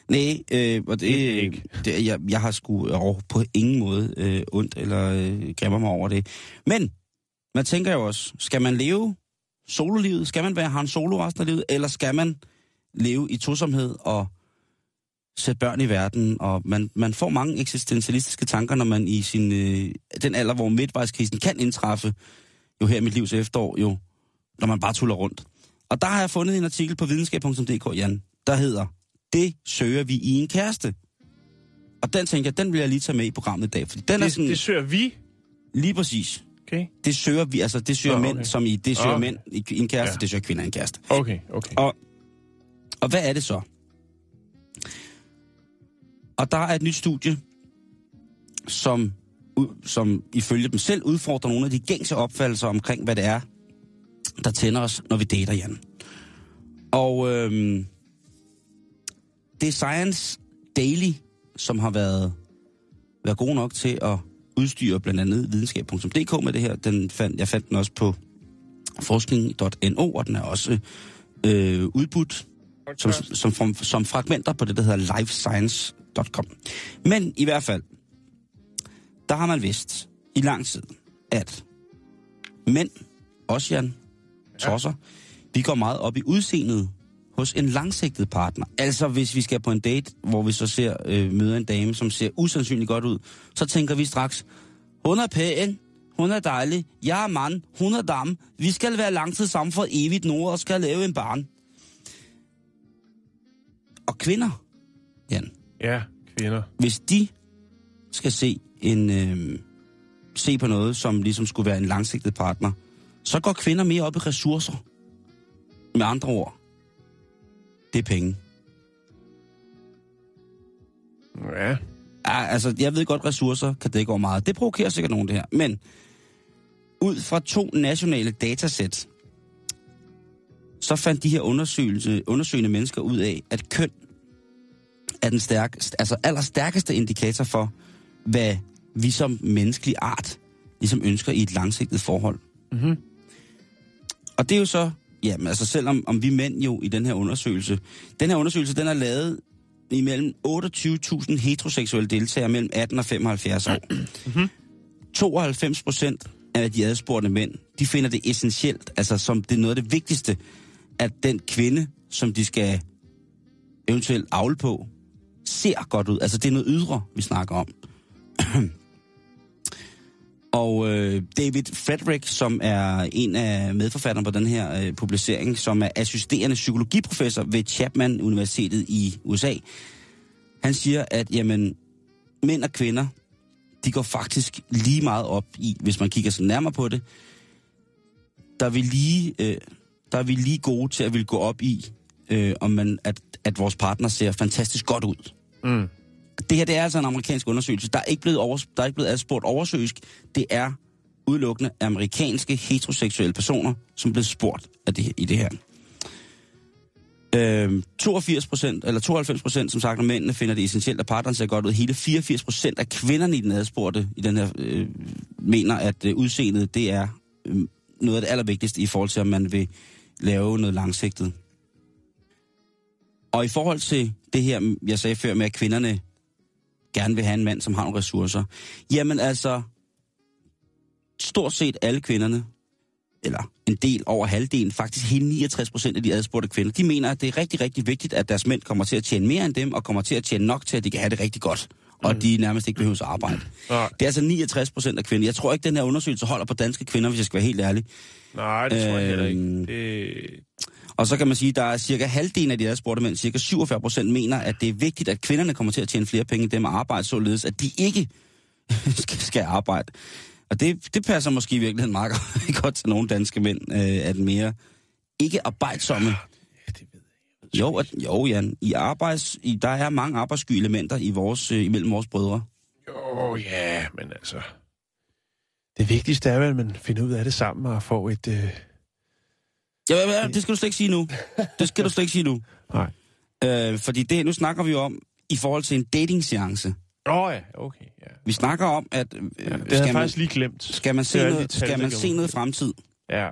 Speaker 1: Nej, øh, og
Speaker 2: Et
Speaker 1: det,
Speaker 2: æg.
Speaker 1: det jeg, jeg har sgu over på ingen måde øh, ondt eller øh, græmmer mig over det. Men man tænker jo også, skal man leve sololivet? Skal man være Han Solo resten af livet? Eller skal man leve i tosomhed og sætte børn i verden? Og man, man får mange eksistentialistiske tanker, når man i sin, øh, den alder, hvor midtvejskrisen kan indtræffe, jo her i mit livs efterår, jo, når man bare tuller rundt. Og der har jeg fundet en artikel på videnskab.dk, Jan, der hedder, det søger vi i en kæreste. Og den tænker jeg, den vil jeg lige tage med i programmet i dag, fordi den er
Speaker 2: Det,
Speaker 1: sådan,
Speaker 2: det søger vi.
Speaker 1: lige præcis.
Speaker 2: Okay.
Speaker 1: Det søger vi, altså det søger
Speaker 2: Nå,
Speaker 1: mænd,
Speaker 2: okay.
Speaker 1: som i, det søger
Speaker 2: Okay.
Speaker 1: mænd i en kæreste,
Speaker 2: Ja.
Speaker 1: det søger kvinder i en kæreste.
Speaker 2: Okay, okay.
Speaker 1: Og, og hvad er det så? Og der er et nyt studie, som, som ifølge dem selv udfordrer nogle af de gængse opfattelser omkring, hvad det er, der tænder os, når vi dater, Jan. Og øhm, det er Science Daily, som har været, været god nok til at udstyre blandt andet videnskab.dk med det her. Den fandt, jeg fandt den også på forskning.no, og den er også øh, udbudt som, som, som, som fragmenter på det, der hedder lifescience.com. Men i hvert fald, der har man vidst i lang tid, at mænd, også Jan, tosser, vi går meget op i udseendet hos en langsigtet partner. Altså hvis vi skal på en date, hvor vi så ser øh, møder en dame, som ser usandsynligt godt ud, så tænker vi straks, hun er pæn, hun er dejlig, jeg er mand, hun er dame, vi skal være langtid sammen for evigt nu og skal lave en barn. Og kvinder, Jan,
Speaker 2: Ja, kvinder.
Speaker 1: hvis de skal se en øh, se på noget, som ligesom skulle være en langsigtet partner, så går kvinder mere op i ressourcer. Med andre ord, det er penge.
Speaker 2: Ja.
Speaker 1: Ja, altså, jeg ved godt, ressourcer kan dække over meget. Det provokerer sikkert nogen, det her. Men ud fra to nationale datasæt, så fandt de her undersøgelse, undersøgende mennesker ud af, at køn er den stærkeste, altså allerstærkeste indikator for, hvad vi som menneskelig art ligesom ønsker i et langsigtet forhold.
Speaker 2: Mhm.
Speaker 1: Og det er jo så, jamen altså selvom om vi mænd jo i den her undersøgelse, den her undersøgelse, den er lavet imellem 28.000 heteroseksuelle deltagere mellem 18 og 75 år. 92 procent af de adspurgte mænd, de finder det essentielt, altså som det er noget af det vigtigste, at den kvinde, som de skal eventuelt avle på, ser godt ud. Altså det er noget ydre, vi snakker om. Og øh, David Frederick, som er en af medforfatterne på den her øh, publicering, som er assisterende psykologiprofessor ved Chapman Universitetet i USA, han siger, at jamen, mænd og kvinder, de går faktisk lige meget op i, hvis man kigger så nærmere på det, der er vi lige, øh, der er vi lige gode til at vil gå op i, øh, om man, at, at vores partner ser fantastisk godt ud.
Speaker 2: Mm.
Speaker 1: Det her det er altså en amerikansk undersøgelse. Der er ikke blevet, over, der er ikke blevet adspurgt oversøisk. Det er udelukkende amerikanske heteroseksuelle personer, som blev spurgt af det, i det her. Øhm, 82 procent, eller 92 procent, som sagt, af mændene finder det essentielt, at partneren ser godt ud. Hele 84 procent af kvinderne i den adspurgte, i den her, øh, mener, at øh, udseendet, det er øh, noget af det allervigtigste i forhold til, om man vil lave noget langsigtet. Og i forhold til det her, jeg sagde før med, at kvinderne gerne vil have en mand, som har nogle ressourcer. Jamen altså, stort set alle kvinderne, eller en del over halvdelen, faktisk hele 69 procent af de adspurgte kvinder, de mener, at det er rigtig, rigtig vigtigt, at deres mænd kommer til at tjene mere end dem, og kommer til at tjene nok til, at de kan have det rigtig godt. Og mm. de nærmest ikke behøver at arbejde.
Speaker 2: Nej.
Speaker 1: Det er altså 69 procent af kvinder. Jeg tror ikke, den her undersøgelse holder på danske kvinder, hvis jeg skal være helt ærlig.
Speaker 2: Nej, det tror jeg heller
Speaker 1: Øhm.
Speaker 2: ikke. Det...
Speaker 1: Og så kan man sige, at der er cirka halvdelen af de adspurgte mænd, cirka 47 procent, mener, at det er vigtigt, at kvinderne kommer til at tjene flere penge end dem at arbejde, således at de ikke skal, arbejde. Og det, det passer måske i virkeligheden meget godt til nogle danske mænd, øh, at mere ikke arbejdsomme.
Speaker 2: det ved jeg.
Speaker 1: Jo, at, jo Jan, i arbejds, i, der er mange arbejdssky elementer i vores, øh, imellem vores brødre.
Speaker 2: Jo, ja, men altså... Det vigtigste er vel, at man finder ud af det sammen og får et... Øh...
Speaker 1: Ja, ja, det skal du slet ikke sige nu. Det skal du slet ikke sige nu.
Speaker 2: Nej.
Speaker 1: Øh, fordi det, nu snakker vi jo om, i forhold til en dating-seance.
Speaker 2: Åh oh, ja, okay, ja.
Speaker 1: Vi snakker om, at øh,
Speaker 2: ja det
Speaker 1: skal, man,
Speaker 2: faktisk lige glemt.
Speaker 1: skal man se, noget,
Speaker 2: de tal,
Speaker 1: skal man se noget fremtid
Speaker 2: Ja.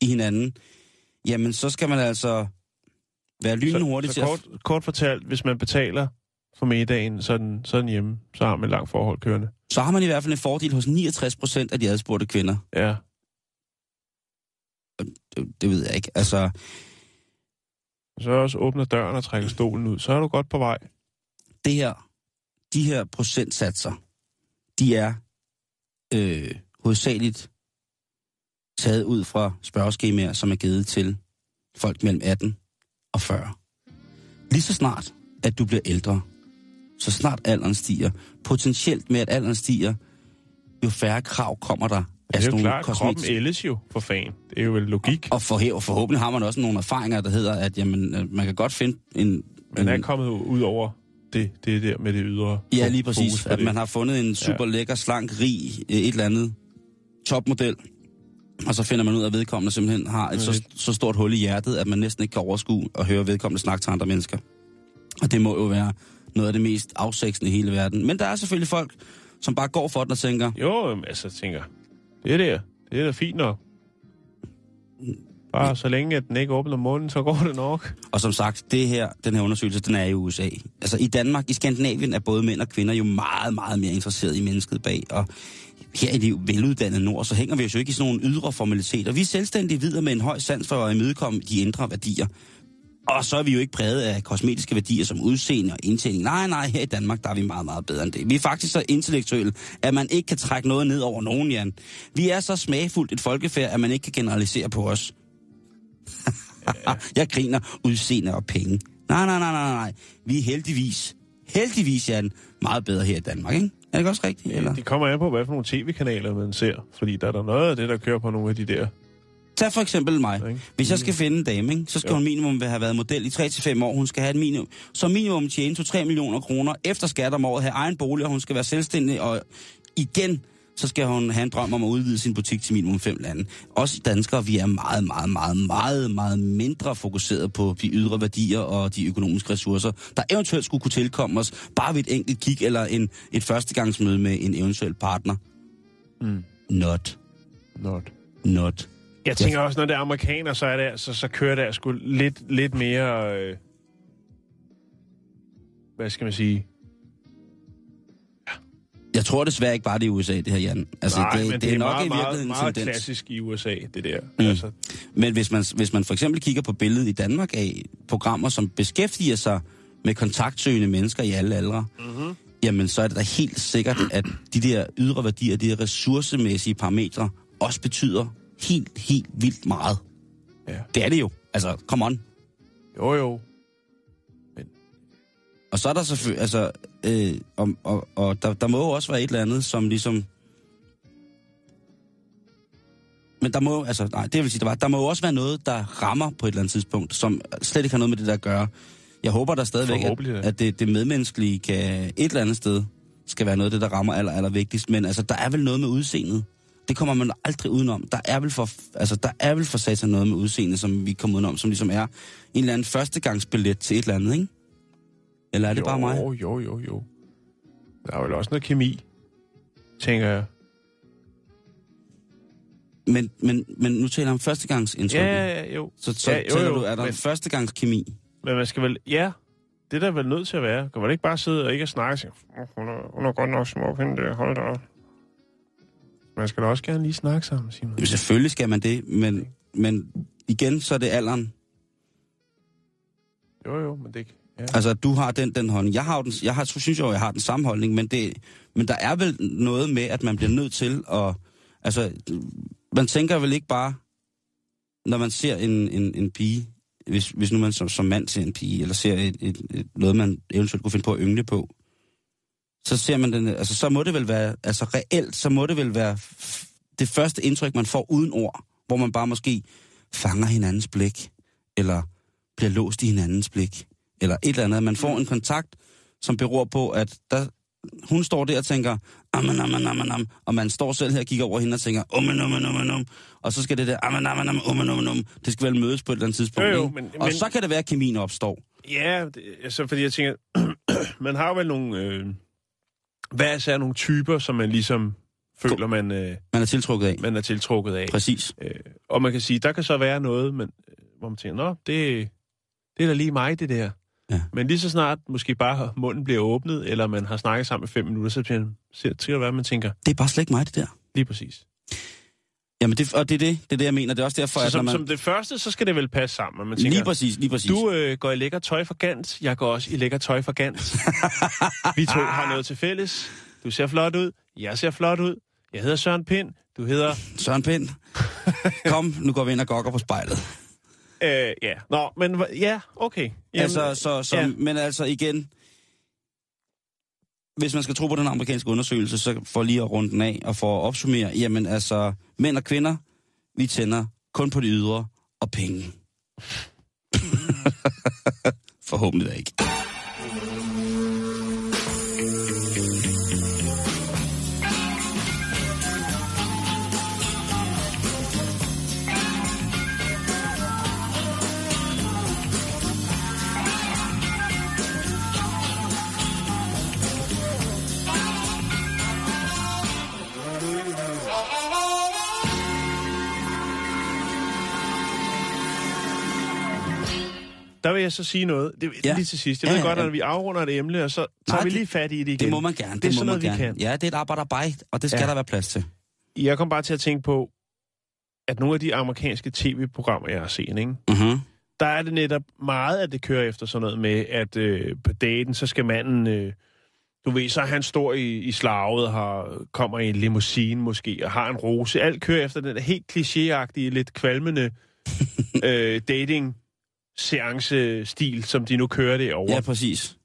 Speaker 1: i hinanden, jamen så skal man altså være lynhurtig
Speaker 2: så,
Speaker 1: til
Speaker 2: så
Speaker 1: at...
Speaker 2: kort, kort fortalt, hvis man betaler for middagen, så den, så er den hjemme. Så har man et langt forhold kørende.
Speaker 1: Så har man i hvert fald en fordel hos 69 procent af de adspurgte kvinder.
Speaker 2: Ja.
Speaker 1: Det, ved jeg ikke. Altså,
Speaker 2: Så også åbner døren og trækker stolen ud. Så er du godt på vej.
Speaker 1: det her, de her procentsatser, de er øh, hovedsageligt taget ud fra spørgeskemaer, som er givet til folk mellem 18 og 40. Lige så snart, at du bliver ældre, så snart alderen stiger, potentielt med at alderen stiger, jo færre krav kommer der
Speaker 2: Det er jo klart, kroppen
Speaker 1: kosmetiske-
Speaker 2: ældes jo for fan. Det er jo vel logik.
Speaker 1: Og for, og forhåbentlig har man også nogle erfaringer, der hedder, at jamen, øh, man kan godt finde en...
Speaker 2: Man er
Speaker 1: en
Speaker 2: kommet ud over det, det der med det ydre.
Speaker 1: Ja, lige præcis. At
Speaker 2: det.
Speaker 1: man har fundet en super lækker, slank, rig, øh, et eller andet topmodel, og så finder man ud af, at vedkommende simpelthen har et så, så stort hul i hjertet, at man næsten ikke kan overskue og høre vedkommende snakke til andre mennesker. Og det må jo være noget af det mest afsæksende i hele verden. Men der er selvfølgelig folk, som bare går for den og tænker,
Speaker 2: Jo, altså, tænker, det der. Det er da fint nok. Bare så længe, at den ikke åbner munden, så går det nok.
Speaker 1: Og som sagt, det her, den her undersøgelse, den er i USA. Altså i Danmark, i Skandinavien, er både mænd og kvinder jo meget, meget mere interesseret i mennesket bag. Og her i det veluddannede nord, så hænger vi os jo ikke i sådan nogle ydre formaliteter. Vi er selvstændige videre med en høj sans for at imødekomme de indre værdier. Og så er vi jo ikke præget af kosmetiske værdier som udseende og indtjening. Nej, nej, her i Danmark, der er vi meget, meget bedre end det. Vi er faktisk så intellektuelle, at man ikke kan trække noget ned over nogen, Jan. Vi er så smagfuldt et folkefærd, at man ikke kan generalisere på os. Jeg griner udseende og penge. Nej, nej, nej, nej, nej. Vi er heldigvis, heldigvis, Jan, meget bedre her i Danmark, ikke? Er det også rigtigt? Eller?
Speaker 2: Det kommer an på, hvad for nogle tv-kanaler man ser. Fordi der er der noget af det, der kører på nogle af de der.
Speaker 1: Tag for eksempel mig. Hvis jeg skal finde en dame, ikke, så skal
Speaker 2: Jo.
Speaker 1: hun minimum have været model i 3-5 år. Hun skal have et minimum, så minimum tjene 2-3 millioner kroner efter skat om året, have egen bolig, og hun skal være selvstændig, og igen, så skal hun have en drøm om at udvide sin butik til minimum fem lande. Også danskere, vi er meget, meget, meget, meget, meget mindre fokuseret på de ydre værdier og de økonomiske ressourcer, der eventuelt skulle kunne tilkomme os, bare ved et enkelt kig eller en, et førstegangsmøde med en eventuel partner.
Speaker 2: Mm.
Speaker 1: Not.
Speaker 2: Not.
Speaker 1: Not.
Speaker 2: Jeg tænker også, når det er amerikaner, så, er det, så, så kører det sgu lidt, lidt mere... Øh, hvad skal man sige?
Speaker 1: Jeg tror desværre ikke bare, det er i USA, det her, Jan. Altså,
Speaker 2: Nej,
Speaker 1: det,
Speaker 2: men
Speaker 1: det, er nok
Speaker 2: meget,
Speaker 1: i virkeligheden
Speaker 2: meget, meget
Speaker 1: tendens.
Speaker 2: klassisk i USA, det der.
Speaker 1: Mm.
Speaker 2: Altså,
Speaker 1: Men hvis man, hvis man for eksempel kigger på billedet i Danmark af programmer, som beskæftiger sig med kontaktsøgende mennesker i alle aldre, mm-hmm. jamen så er det da helt sikkert, at de der ydre værdier, de der ressourcemæssige parametre, også betyder helt, helt vildt meget.
Speaker 2: ja.
Speaker 1: Det er det jo. Altså, come on.
Speaker 2: Jo, jo.
Speaker 1: Og så er der selvfølgelig, altså, øh, og, og, og der, der må jo også være et eller andet, som ligesom... Men der må, altså, nej, det vil sige, der, var, der må jo også være noget, der rammer på et eller andet tidspunkt, som slet ikke har noget med det der at gøre. Jeg håber der stadigvæk, at, at det, det medmenneskelige kan et eller andet sted skal være noget af det, der rammer aller, aller vigtigst. Men altså, der er vel noget med udseendet. Det kommer man aldrig udenom. Der er vel for, altså, der er vel for satan noget med udseendet, som vi kommer udenom, som ligesom er en eller anden førstegangsbillet til et eller andet, ikke? Eller er det
Speaker 2: jo,
Speaker 1: bare mig?
Speaker 2: Jo, jo, jo, jo. Der er vel også noget kemi, tænker jeg.
Speaker 1: Men, men, men nu taler jeg om førstegangsindtryk.
Speaker 2: Ja, ja, jo.
Speaker 1: Så, så
Speaker 2: ja,
Speaker 1: jo, jo, du, er der
Speaker 2: men,
Speaker 1: men... førstegangskemi?
Speaker 2: men man skal vel... Ja, det er der vel nødt til at være. Kan man ikke bare sidde og ikke snakke og sige, "Åh, hun, er, hun er godt nok smuk, hende der, hold da op." Man skal da også gerne lige snakke sammen, Simon.
Speaker 1: Jamen, selvfølgelig skal man det, men, men igen, så er det alderen.
Speaker 2: Jo, jo, men det ikke... Ja.
Speaker 1: Altså, du har den, den holdning. Jeg, har jo den, jeg har, synes jo, jeg har den samme holdning, men, det, men der er vel noget med, at man bliver nødt til at... Altså, man tænker vel ikke bare, når man ser en, en, en pige, hvis, hvis nu man som, som mand ser en pige, eller ser et, et, et, noget, man eventuelt kunne finde på at yngle på, så ser man den, altså så må det vel være, altså reelt, så må det vel være det første indtryk, man får uden ord, hvor man bare måske fanger hinandens blik, eller bliver låst i hinandens blik, eller et eller andet. Man får en kontakt, som beror på, at der, hun står der og tænker, amen, amen, amen, amen, og man står selv her og kigger over hende og tænker, omen, omen, omen, omen, og så skal det der, amen, amen, amen, omen, omen, omen, det skal vel mødes på et eller andet tidspunkt,
Speaker 2: Jo, jo,
Speaker 1: ikke?
Speaker 2: men-
Speaker 1: og
Speaker 2: men-
Speaker 1: så kan det være, at kemien opstår.
Speaker 2: Ja, det, altså, fordi jeg tænker, man har vel nogle... Øh, hvad er så nogle typer, som man ligesom føler, man, øh,
Speaker 1: Man er tiltrukket af.
Speaker 2: man er tiltrukket af?
Speaker 1: Præcis.
Speaker 2: Øh, og man kan sige, der kan så være noget, men, øh, hvor man tænker, nå, det, det er da lige mig, det der.
Speaker 1: Ja.
Speaker 2: Men lige så snart måske bare munden bliver åbnet, eller man har snakket sammen i fem minutter, så bliver- så til at være, man tænker,
Speaker 1: Det er bare slet ikke mig, det der.
Speaker 2: lige præcis.
Speaker 1: Jamen, det, og det er det, det er det, jeg mener. Det er også derfor,
Speaker 2: Så
Speaker 1: at
Speaker 2: som,
Speaker 1: man...
Speaker 2: som det første, så skal det vel passe sammen, man tænker,
Speaker 1: Lige præcis, lige præcis.
Speaker 2: du øh, går i lækker tøj for Gant, jeg går også i lækker tøj for Gant. Vi to har noget til fælles. Du ser flot ud, jeg ser flot ud. Jeg hedder Søren Pind, du hedder...
Speaker 1: Søren Pind, kom, nu går vi ind og gokker på spejlet.
Speaker 2: Øh, ja, nå, men ja, okay. Jamen,
Speaker 1: altså, så, så,
Speaker 2: ja.
Speaker 1: Men altså igen, hvis man skal tro på den amerikanske undersøgelse, så for lige at runde den af og for at opsummere, jamen altså, mænd og kvinder, vi tænder kun på de ydre og penge. Forhåbentlig da ikke.
Speaker 2: Der vil jeg så sige noget. Det, ja. Lige til sidst. Jeg
Speaker 1: Ja,
Speaker 2: ved
Speaker 1: ja,
Speaker 2: godt,
Speaker 1: ja.
Speaker 2: at vi afrunder et emne, og så tager
Speaker 1: Nej,
Speaker 2: vi
Speaker 1: det-
Speaker 2: lige fat i det igen.
Speaker 1: Det må man gerne.
Speaker 2: Det er
Speaker 1: må
Speaker 2: sådan noget, vi
Speaker 1: gerne.
Speaker 2: kan.
Speaker 1: Ja, det er et arbejderbej, og det skal
Speaker 2: Ja.
Speaker 1: der være plads til.
Speaker 2: Jeg kom bare til at tænke på, at nogle af de amerikanske tv-programmer, jeg har set, ikke?
Speaker 1: Uh-huh.
Speaker 2: der er det netop meget, at det kører efter sådan noget med, at øh, på daten, så skal manden, øh, du ved, så er han står i, i slaget har, kommer i en limousine måske, og har en rose. Alt kører efter den helt klichéagtige, lidt kvalmende øh, dating seance-stil, som de nu kører det over.
Speaker 1: Ja, præcis.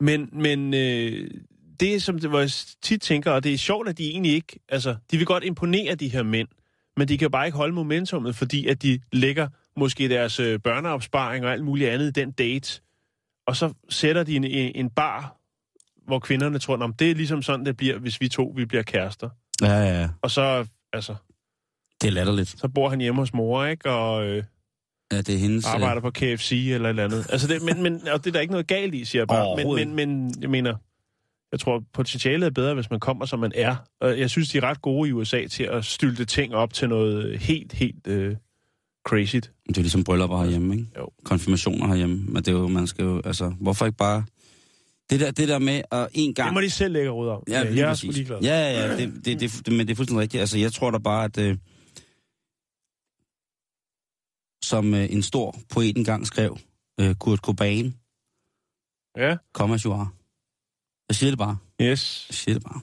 Speaker 2: Men, men øh, det, som det, hvor jeg tit tænker, og det er sjovt, at de egentlig ikke... Altså, de vil godt imponere de her mænd, men de kan bare ikke holde momentummet, fordi at de lægger måske deres øh, børneopsparing og alt muligt andet i den date, og så sætter de en, en bar, hvor kvinderne tror, at det er ligesom sådan, det bliver, hvis vi to vi bliver kærester.
Speaker 1: Ja, ja, ja.
Speaker 2: Og så, altså,
Speaker 1: Det er latterligt.
Speaker 2: så bor han hjemme hos mor, ikke? Og øh,
Speaker 1: Ja, det er hendes... øh,
Speaker 2: arbejder på KFC eller et eller andet. Altså det, men, men, og det er der ikke noget galt i, siger jeg bare. Men, men, men jeg mener, jeg tror, potentialet er bedre, hvis man kommer, som man er. Og jeg synes, de er ret gode i USA til at stylte ting op til noget helt, helt øh, crazy.
Speaker 1: Det er ligesom bryllupper herhjemme, ikke?
Speaker 2: Jo.
Speaker 1: Konfirmationer herhjemme. Men det er jo, man skal jo, altså, hvorfor ikke bare... Det der, det der med at en gang...
Speaker 2: Det må de selv lægge råd om.
Speaker 1: Ja, lige
Speaker 2: jeg er sgu ligeglad.
Speaker 1: Ja, ja, ja, det, det, det, det, men det er fuldstændig rigtigt. Altså, jeg tror da bare, at øh, som øh, en stor poet engang skrev, øh, Kurt Cobain,
Speaker 2: Ja,
Speaker 1: kom as you are. Jeg siger det bare.
Speaker 2: yes.
Speaker 1: Jeg siger det bare.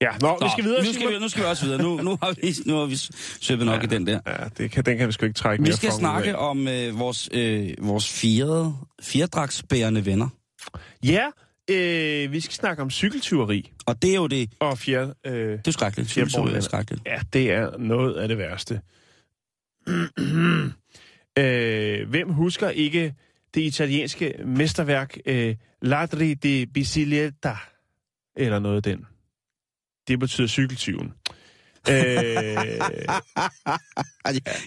Speaker 2: Ja, nå, vi skal videre.
Speaker 1: Nu skal vi, nu skal vi også videre. Nu, nu har vi, nu har vi søbet nok
Speaker 2: Ja.
Speaker 1: i den der.
Speaker 2: Ja, det kan, den kan vi sgu ikke trække
Speaker 1: Vi
Speaker 2: mere
Speaker 1: skal
Speaker 2: fra ud
Speaker 1: snakke om øh, vores, øh, vores fire, fjerdragsbærende venner.
Speaker 2: Ja, øh, vi skal snakke om cykeltyveri.
Speaker 1: Og det er jo det,
Speaker 2: Og fjerde... Øh,
Speaker 1: det er skrækkeligt. Cykeltur er skrækkeligt.
Speaker 2: Ja, det er noget af det værste. øh, hvem husker ikke det italienske mesterværk øh, Ladri di Bicicletta? Eller noget af den. Det betyder cykeltyven. øh,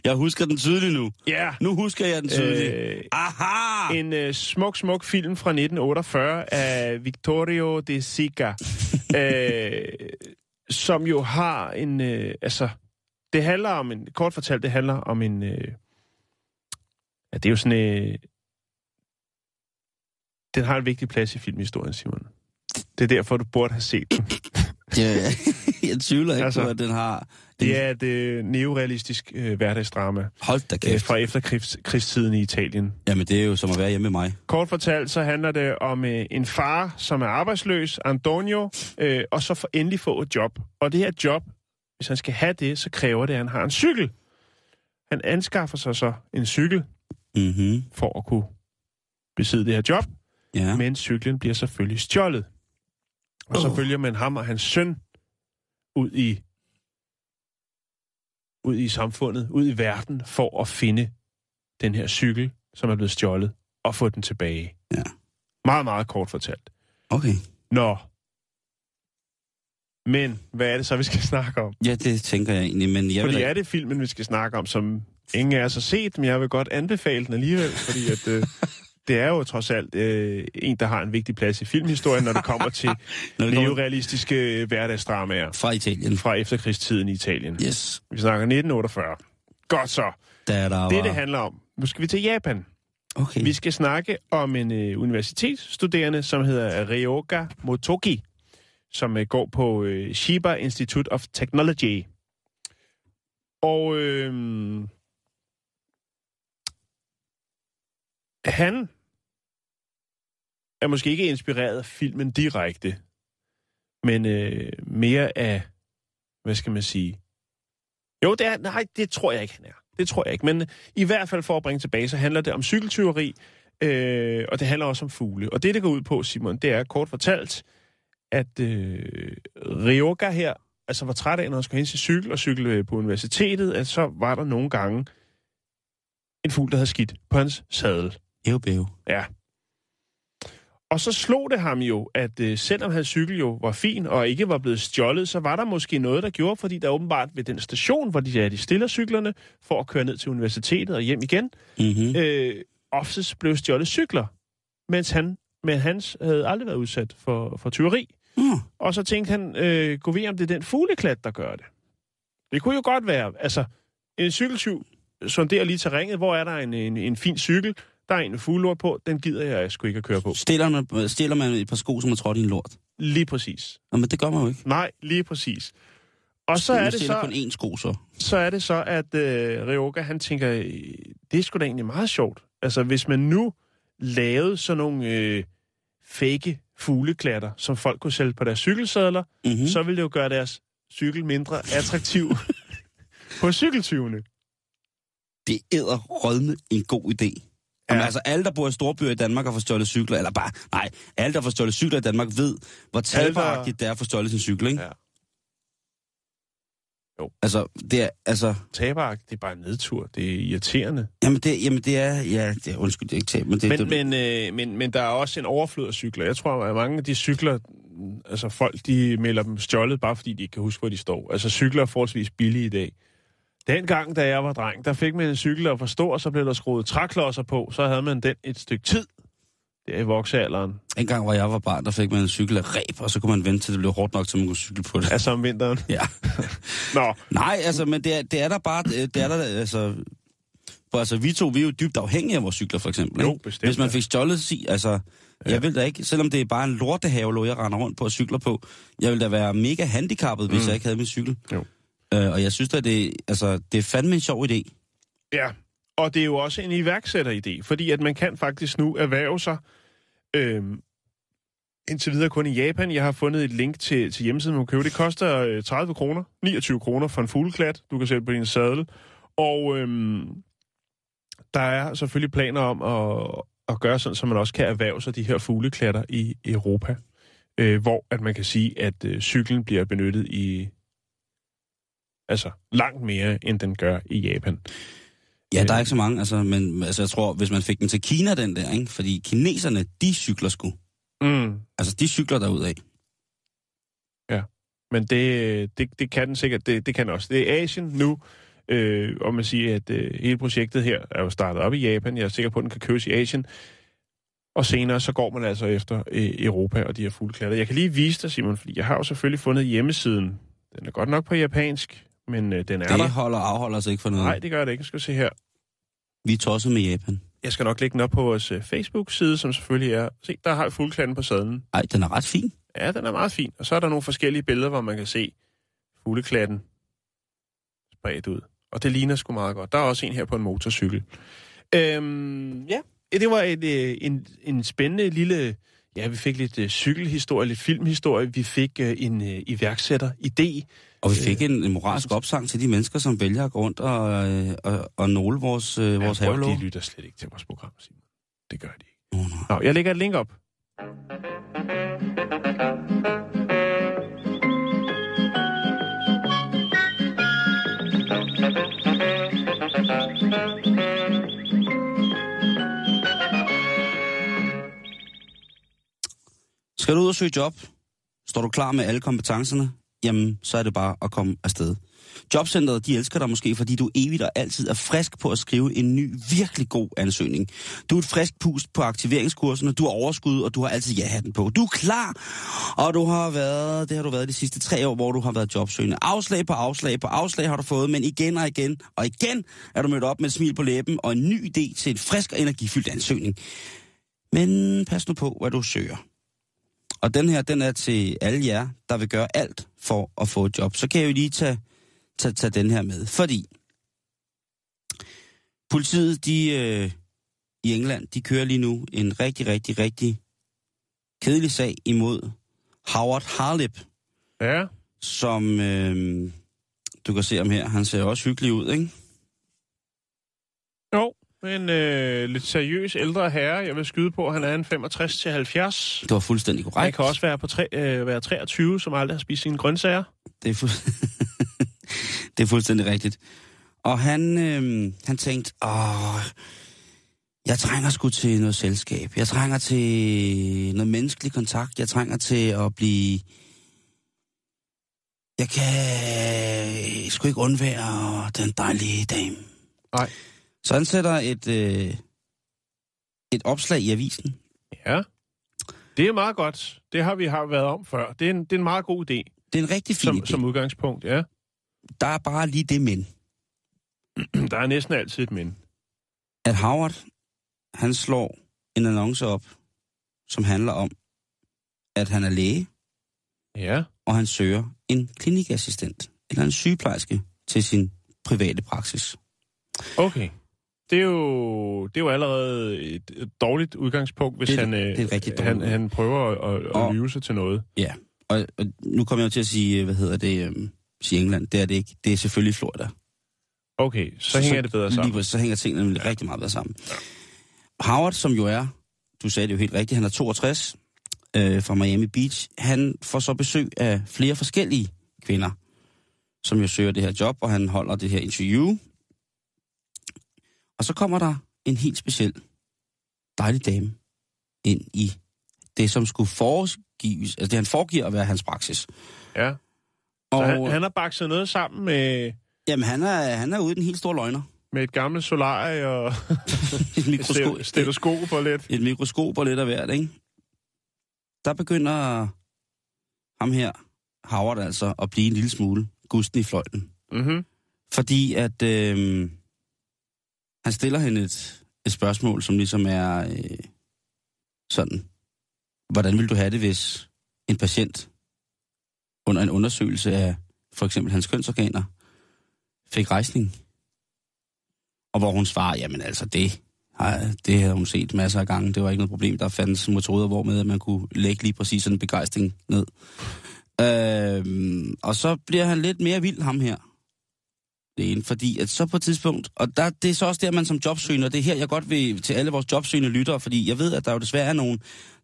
Speaker 1: Jeg husker den tydeligt nu.
Speaker 2: ja,
Speaker 1: Nu husker jeg den tydeligt.
Speaker 2: øh,
Speaker 1: Aha!
Speaker 2: en øh, smuk, smuk film fra 1948 af Vittorio De Sica, øh, som jo har en... Øh, altså, det handler om en... Kort fortalt, det handler om en... Øh, ja, det er jo sådan... Øh, den har en vigtig plads i filmhistorien, Simon. Det er derfor, du burde have set den.
Speaker 1: Ja, ja. jeg tvivler ikke
Speaker 2: Altså,
Speaker 1: på, at den har...
Speaker 2: Det er et øh, neorealistisk øh, hverdagsdrama
Speaker 1: Hold da
Speaker 2: øh,
Speaker 1: kæft.
Speaker 2: fra efterkrigstiden i Italien.
Speaker 1: Jamen, det er jo som at være hjemme med mig.
Speaker 2: Kort fortalt, så handler det om øh, en far, som er arbejdsløs, Antonio, øh, og så for endelig få et job. Og det her job, hvis han skal have det, så kræver det, at han har en cykel. Han anskaffer sig så en cykel
Speaker 1: Mm-hmm.
Speaker 2: for at kunne besidde det her job,
Speaker 1: Ja.
Speaker 2: men cyklen bliver selvfølgelig stjålet. Og så
Speaker 1: Åh.
Speaker 2: følger man ham og hans søn ud i ud i samfundet, ud i verden, for at finde den her cykel, som er blevet stjålet, og få den tilbage.
Speaker 1: Ja.
Speaker 2: Meget, meget kort fortalt.
Speaker 1: Okay.
Speaker 2: Nå. Men, hvad er det så, vi skal snakke om?
Speaker 1: Ja, det tænker jeg egentlig, men jeg
Speaker 2: Fordi
Speaker 1: vil da-
Speaker 2: er det filmen, vi skal snakke om, som ingen af os har set, men jeg vil godt anbefale den alligevel, fordi at, øh, det er jo trods alt øh, en, der har en vigtig plads i filmhistorien, når det kommer til
Speaker 1: Når det
Speaker 2: neorealistiske øh, hverdagsdramaer
Speaker 1: fra Italien.
Speaker 2: fra efterkrigstiden i Italien.
Speaker 1: Yes.
Speaker 2: Vi snakker 1948. Godt så.
Speaker 1: Der, der
Speaker 2: Det, det handler om. Nu skal vi til Japan.
Speaker 1: Okay.
Speaker 2: Vi skal snakke om en øh, universitetsstuderende, som hedder Ryoga Motoki, som øh, går på øh, Shiba Institute of Technology. Og øh, han er måske ikke inspireret af filmen direkte, men øh, mere af, hvad skal man sige? Jo, det er, nej, det tror jeg ikke, han er. Det tror jeg ikke. Men øh, i hvert fald for at bringe tilbage, så handler det om cykeltyveri, øh, og det handler også om fugle. Og det, det går ud på, Simon, det er kort fortalt, at øh, Ryoga her, altså var træt af, når han skulle hen til cykel og cykle øh, på universitetet, at så var der nogle gange en fugl, der havde skidt på hans sadel.
Speaker 1: Ev, bæv.
Speaker 2: Ja. Og så slog det ham jo, at øh, selvom hans cykel jo var fin og ikke var blevet stjålet, så var der måske noget, der gjorde, fordi der åbenbart ved den station, hvor de, ja, de stiller cyklerne for at køre ned til universitetet og hjem igen,
Speaker 1: Mm-hmm.
Speaker 2: øh, oftest blev stjålet cykler, mens han, men hans havde aldrig været udsat for, for tyveri.
Speaker 1: Mm.
Speaker 2: Og så tænkte han, øh, gå ved om det er den fugleklat, der gør det. Det kunne jo godt være, altså, en cykeltyv sonderer lige terrænet, hvor er der en, en, en fin cykel, der er en fuglelort på, den gider jeg sgu ikke at køre på.
Speaker 1: Stiller man, stiller man et par sko, som er trådt i en lort?
Speaker 2: Lige præcis.
Speaker 1: Nå, men det gør man jo ikke.
Speaker 2: Nej, lige præcis. Og så er det så,
Speaker 1: kun én sko, så.
Speaker 2: så er det så, at øh, Ryoga, han tænker, øh, det er sgu da egentlig meget sjovt. Altså, hvis man nu lavede sådan nogle øh, fake fugleklatter, som folk kunne sælge på deres cykelsadler,
Speaker 1: Mm-hmm.
Speaker 2: mm. så ville det jo gøre deres cykel mindre attraktiv på cykeltyvene.
Speaker 1: Det æder rødme en god idé. Ja. Jamen, altså, alle, der bor i storbyer i Danmark og får stjålet cykler, eller bare, nej, alle, der får stjålet cykler i Danmark, ved, hvor taberagtigt det er at få stjålet sin cykel, ikke?
Speaker 2: Ja. Jo.
Speaker 1: Altså, det er, altså,
Speaker 2: Tabark, det er bare en nedtur. Det er irriterende.
Speaker 1: jamen det, jamen det er, ja, det er, undskyld, det er ikke tab, men det,
Speaker 2: Men,
Speaker 1: det,
Speaker 2: men, øh, men, men der er også en overflod af cykler. Jeg tror, at mange af de cykler, altså folk, de melder dem stjålet, bare fordi de ikke kan huske, hvor de står. Altså cykler er forholdsvis billige i dag. Dengang, da jeg var dreng, der fik man en cykel, der var for stor, så blev der skruet træklodser på, så havde man den et stykke tid, der i voksealderen.
Speaker 1: en gang, hvor jeg var barn, der fik man en cykel af ræb, og så kunne man vente til det blev hårdt nok, så man kunne cykle på det.
Speaker 2: Altså om vinteren.
Speaker 1: Ja.
Speaker 2: Nå,
Speaker 1: Nej, altså, men det er, det er der bare, det er der, altså, for altså, vi to, vi er jo dybt afhængige af vores cykler, for eksempel.
Speaker 2: Jo,
Speaker 1: ikke?
Speaker 2: bestemt,
Speaker 1: Hvis man fik stjålet, sig, altså, ja. jeg vil da ikke, selvom det er bare en lortehave, jeg render rundt på og cykler på, jeg vil da være mega handicappet, hvis
Speaker 2: Mm.
Speaker 1: jeg ikke havde min cykel.
Speaker 2: Jo.
Speaker 1: Øh, og jeg synes da, det, altså, det er fandme en sjov idé.
Speaker 2: Ja, og det er jo også en iværksætteridé, fordi at man kan faktisk nu erhverve sig, øh, indtil videre kun i Japan. Jeg har fundet et link til, til hjemmesiden, man kan købe. Det koster øh, 30 kroner, 29 kroner for en fugleklat, du kan sætte på din sadel. Og øh, der er selvfølgelig planer om at, at gøre sådan, så man også kan erhverve sig de her fugleklatter i Europa. Øh, hvor at man kan sige, at øh, cyklen bliver benyttet i altså langt mere, end den gør i Japan.
Speaker 1: Ja, der er ikke så mange, altså, men altså, jeg tror, hvis man fik den til Kina, den der, ikke? fordi kineserne, de cykler sgu.
Speaker 2: Mm.
Speaker 1: Altså, de cykler derudad.
Speaker 2: Men det, det, det kan den sikkert, det, det kan den også. Det er Asien nu, øh, og man siger, at øh, hele projektet her er jo startet op i Japan. Jeg er sikker på, at den kan købes i Asien. Og senere så går man altså efter øh, Europa og de her fuglklatter. Jeg kan lige vise dig, Simon, fordi jeg har jo selvfølgelig fundet hjemmesiden. Den er godt nok på japansk, men øh, den er
Speaker 1: Det
Speaker 2: der.
Speaker 1: holder afholder os ikke for noget.
Speaker 2: Nej, det gør det ikke. Jeg skal se her.
Speaker 1: Vi er tosset med Japan.
Speaker 2: Jeg skal nok lægge den op på vores øh, Facebook-side, som selvfølgelig er... Se, der har jeg fuglklatten på sadlen.
Speaker 1: Ej, den er ret fin.
Speaker 2: Ja, den er meget fin. Og så er der nogle forskellige billeder, hvor man kan se fugleklatten spredt ud. Og det ligner sgu meget godt. Der er også en her på en motorcykel. Øhm, ja, det var et, øh, en, en spændende lille... Ja, vi fik lidt øh, cykelhistorie, lidt filmhistorie. Vi fik en iværksætter-idé.
Speaker 1: Og vi fik en, en moralsk opsang til de mennesker, som vælger at gå rundt og, øh, og, og nåle vores, øh, vores
Speaker 2: ja,
Speaker 1: havelov.
Speaker 2: de lytter slet ikke til vores program, Simon. Det gør de ikke.
Speaker 1: Oh, no.
Speaker 2: Nå, jeg lægger et link op.
Speaker 1: Skal du ud og søge job? Står du klar med alle kompetencerne? Jamen, så er det bare at komme afsted. Jobcentret, de elsker dig måske, fordi du evigt og altid er frisk på at skrive en ny, virkelig god ansøgning. Du er et frisk pust på aktiveringskurserne, du har overskud, og du har altid ja-hatten på. Du er klar, og du har været, det har du været de sidste tre år, hvor du har været jobsøgende. Afslag på afslag på afslag har du fået, men igen og igen og igen er du mødt op med et smil på læben og en ny idé til en frisk og energifyldt ansøgning. Men pas nu på, hvad du søger. Og den her, den er til alle jer, der vil gøre alt for at få et job. Så kan jeg jo lige tage, tage, tage den her med. Fordi politiet, de øh, i England, de kører lige nu en rigtig, rigtig, rigtig kedelig sag imod Howard Harlip,
Speaker 2: Ja,
Speaker 1: som øh, du kan se ham her. Han ser også hyggelig ud, ikke?
Speaker 2: jo. En øh, lidt seriøs ældre herre, jeg vil skyde på, han er en 65 til 70.
Speaker 1: Det var fuldstændig korrekt.
Speaker 2: Han kan også være, på tre, øh, være 23, som aldrig har spist sine grøntsager.
Speaker 1: Det er, fu- det er fuldstændig rigtigt. Og han, øh, han tænkte, åh, jeg trænger sgu til noget selskab. Jeg trænger til noget menneskelig kontakt. Jeg trænger til at blive... Jeg kan sgu ikke undvære den dejlige dame.
Speaker 2: Nej.
Speaker 1: Så han sætter et, øh, et opslag i avisen.
Speaker 2: Ja. Det er meget godt. Det har vi har været om før. Det er en, det er en meget god idé,
Speaker 1: Det er en rigtig fin
Speaker 2: som,
Speaker 1: idé.
Speaker 2: som udgangspunkt, ja.
Speaker 1: Der er bare lige det men.
Speaker 2: Der er næsten altid et men.
Speaker 1: at Howard, han slår en annonce op, som handler om, at han er læge,
Speaker 2: Ja.
Speaker 1: og han søger en klinikassistent eller en sygeplejerske til sin private praksis.
Speaker 2: Okay. Det er jo, det er jo allerede et, et dårligt udgangspunkt, hvis
Speaker 1: Det er-
Speaker 2: han, øh,
Speaker 1: det er et rigtig
Speaker 2: han, han prøver at, at,
Speaker 1: Og-
Speaker 2: lyve sig til noget.
Speaker 1: Ja, og, og nu kommer jeg jo til at sige, hvad hedder det, øhm, sige England. Det er det ikke. Det er selvfølgelig Florida.
Speaker 2: Okay, så, hænger det bedre
Speaker 1: Lige
Speaker 2: sammen.
Speaker 1: præcis, så hænger tingene nemlig rigtig meget bedre sammen. Howard, som jo er, du sagde det jo helt rigtigt, han er 62 øh, fra Miami Beach. Han får så besøg af flere forskellige kvinder, som jo søger det her job, og han holder det her interview. Og så kommer der en helt speciel, dejlig dame ind i det, som skulle foregives, altså det han foregiver at være hans praksis.
Speaker 2: Ja. Så
Speaker 1: Og
Speaker 2: han, han har bakset noget sammen med,
Speaker 1: jamen, han er, han er ude i den helt store løgner.
Speaker 2: med et gammelt solarie og
Speaker 1: Et mikroskop,
Speaker 2: et stetoskop og lidt.
Speaker 1: et mikroskop og lidt af hvert, ikke? Der begynder ham her, Howard altså, at blive en lille smule gusten i fløjten.
Speaker 2: Mm-hmm.
Speaker 1: Fordi at øh, han stiller hende et, et spørgsmål, som ligesom er øh, sådan, hvordan vil du have det, hvis en patient under en undersøgelse af for eksempel hans kønsorganer fik rejsning? Og hvor hun svarer, jamen altså det, har, det har hun set masser af gange, det var ikke noget problem. Der fandtes metoder, hvor med at man kunne lægge lige præcis sådan en begejstring ned. Øh, og så bliver han lidt mere vild, ham her det ene, fordi at så på et tidspunkt, og der, det er så også der, man som jobsøgende, og det er her, jeg godt vil til alle vores jobsøgende lyttere, fordi jeg ved, at der jo desværre er nogen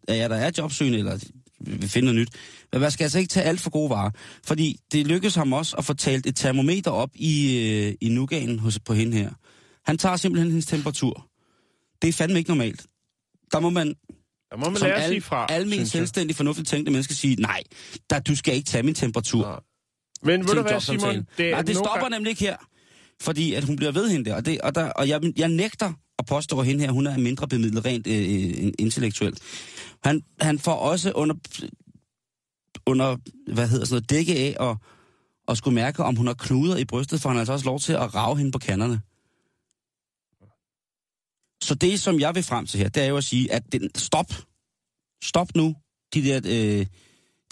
Speaker 1: af jer, der er jobsøgende, eller vil finde noget nyt. Men man skal altså ikke tage alt for gode varer, fordi det lykkedes ham også at få talt et termometer op i, øh, i nugagen hos, på hende her. Han tager simpelthen hendes temperatur. Det er fandme ikke normalt. Der må man,
Speaker 2: Der må man
Speaker 1: som
Speaker 2: lære
Speaker 1: al,
Speaker 2: fra,
Speaker 1: almen selvstændig, fornuftigt tænkende mennesker sige, nej, der, du skal ikke tage min temperatur.
Speaker 2: Nej. Men ved du hvad. Simon?
Speaker 1: Det, Nej, det stopper
Speaker 2: gange-
Speaker 1: nemlig ikke her. Fordi at hun bliver ved hende der. Og, det, og, der, og jeg, jeg nægter at påstå, at hende her, hun er mindre bemidlet rent øh, øh, intellektuelt. Han, han får også under, under hvad hedder sådan noget, dække af og, og skulle mærke, om hun har knuder i brystet, for han har altså også lov til at rave hende på kanderne. Så det, som jeg vil frem til her, det er jo at sige, at den, stop. Stop nu de der øh,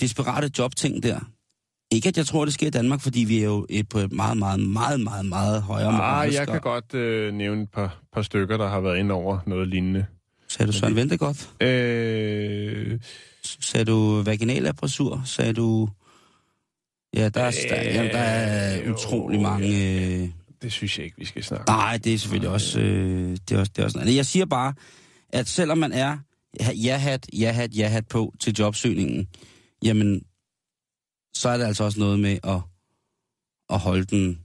Speaker 1: desperate jobting der. Ikke at jeg tror, det sker i Danmark, fordi vi er jo et på et meget, meget, meget, meget, meget højere
Speaker 2: Ah, jeg kan godt øh, nævne et par, par stykker, der har været inde over noget lignende.
Speaker 1: Sagde du Søren Ventegodt?
Speaker 2: Øh,
Speaker 1: Sagde du vaginalapressur? Sagde du... Ja, der er, der, jamen, der er
Speaker 2: Øh,
Speaker 1: utrolig
Speaker 2: jo,
Speaker 1: mange... Øh...
Speaker 2: det synes jeg ikke, vi skal snakke.
Speaker 1: Nej, det er selvfølgelig også... Øh, det, er også, det er også noget. Jeg siger bare, at selvom man er ja-hat, ja-hat, ja-hat på til jobsøgningen, jamen, så er det altså også noget med at, at holde den...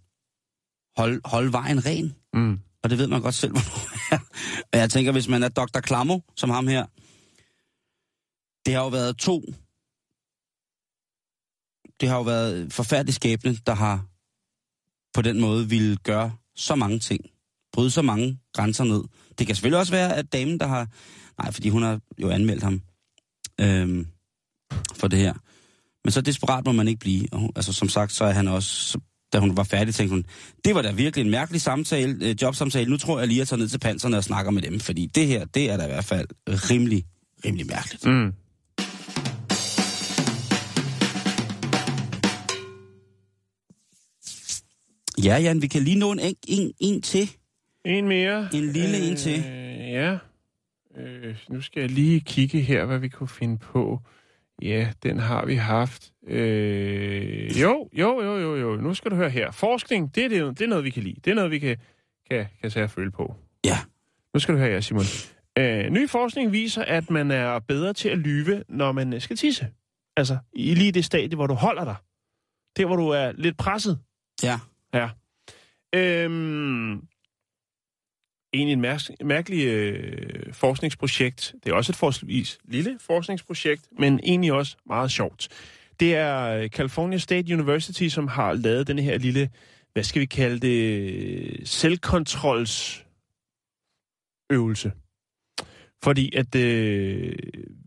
Speaker 1: Hold, holde vejen ren.
Speaker 2: Mm.
Speaker 1: Og det ved man godt selv, hvornår er. Og jeg tænker, hvis man er Dr. Klammo, som ham her, det har jo været to. Det har jo været forfærdelig skæbne, der har på den måde ville gøre så mange ting. Bryde så mange grænser ned. Det kan selvfølgelig også være, at damen, der har... Nej, fordi hun har jo anmeldt ham øhm, for det her. Men så desperat må man ikke blive. Og, altså, som sagt, så er han også... Så, da hun var færdig, tænkte hun, det var da virkelig en mærkelig samtale, øh, jobsamtale. Nu tror jeg lige at tage ned til panserne og snakker med dem, fordi det her, det er da i hvert fald rimelig, rimelig mærkeligt.
Speaker 2: Mm.
Speaker 1: Ja, Jan, vi kan lige nå en, en, en, en til.
Speaker 2: En mere.
Speaker 1: En lille en til.
Speaker 2: Ja. Øh, nu skal jeg lige kigge her, hvad vi kunne finde på. Ja, den har vi haft. Øh, jo, jo, jo, jo, jo. Nu skal du høre her. Forskning, det er, det, det er noget, vi kan lide. Det er noget, vi kan, kan, kan tage føle på.
Speaker 1: Ja.
Speaker 2: Nu skal du høre her, Simon. Øh, ny forskning viser, at man er bedre til at lyve, når man skal tisse. Altså, i lige det stadie, hvor du holder dig. Der, hvor du er lidt presset.
Speaker 1: Ja.
Speaker 2: Ja. Øhm, egentlig en mær- mærkelig øh, forskningsprojekt. Det er også et forholdsvis lille forskningsprojekt, men egentlig også meget sjovt. Det er øh, California State University, som har lavet den her lille, hvad skal vi kalde det, selvkontrolsøvelse. Fordi at øh,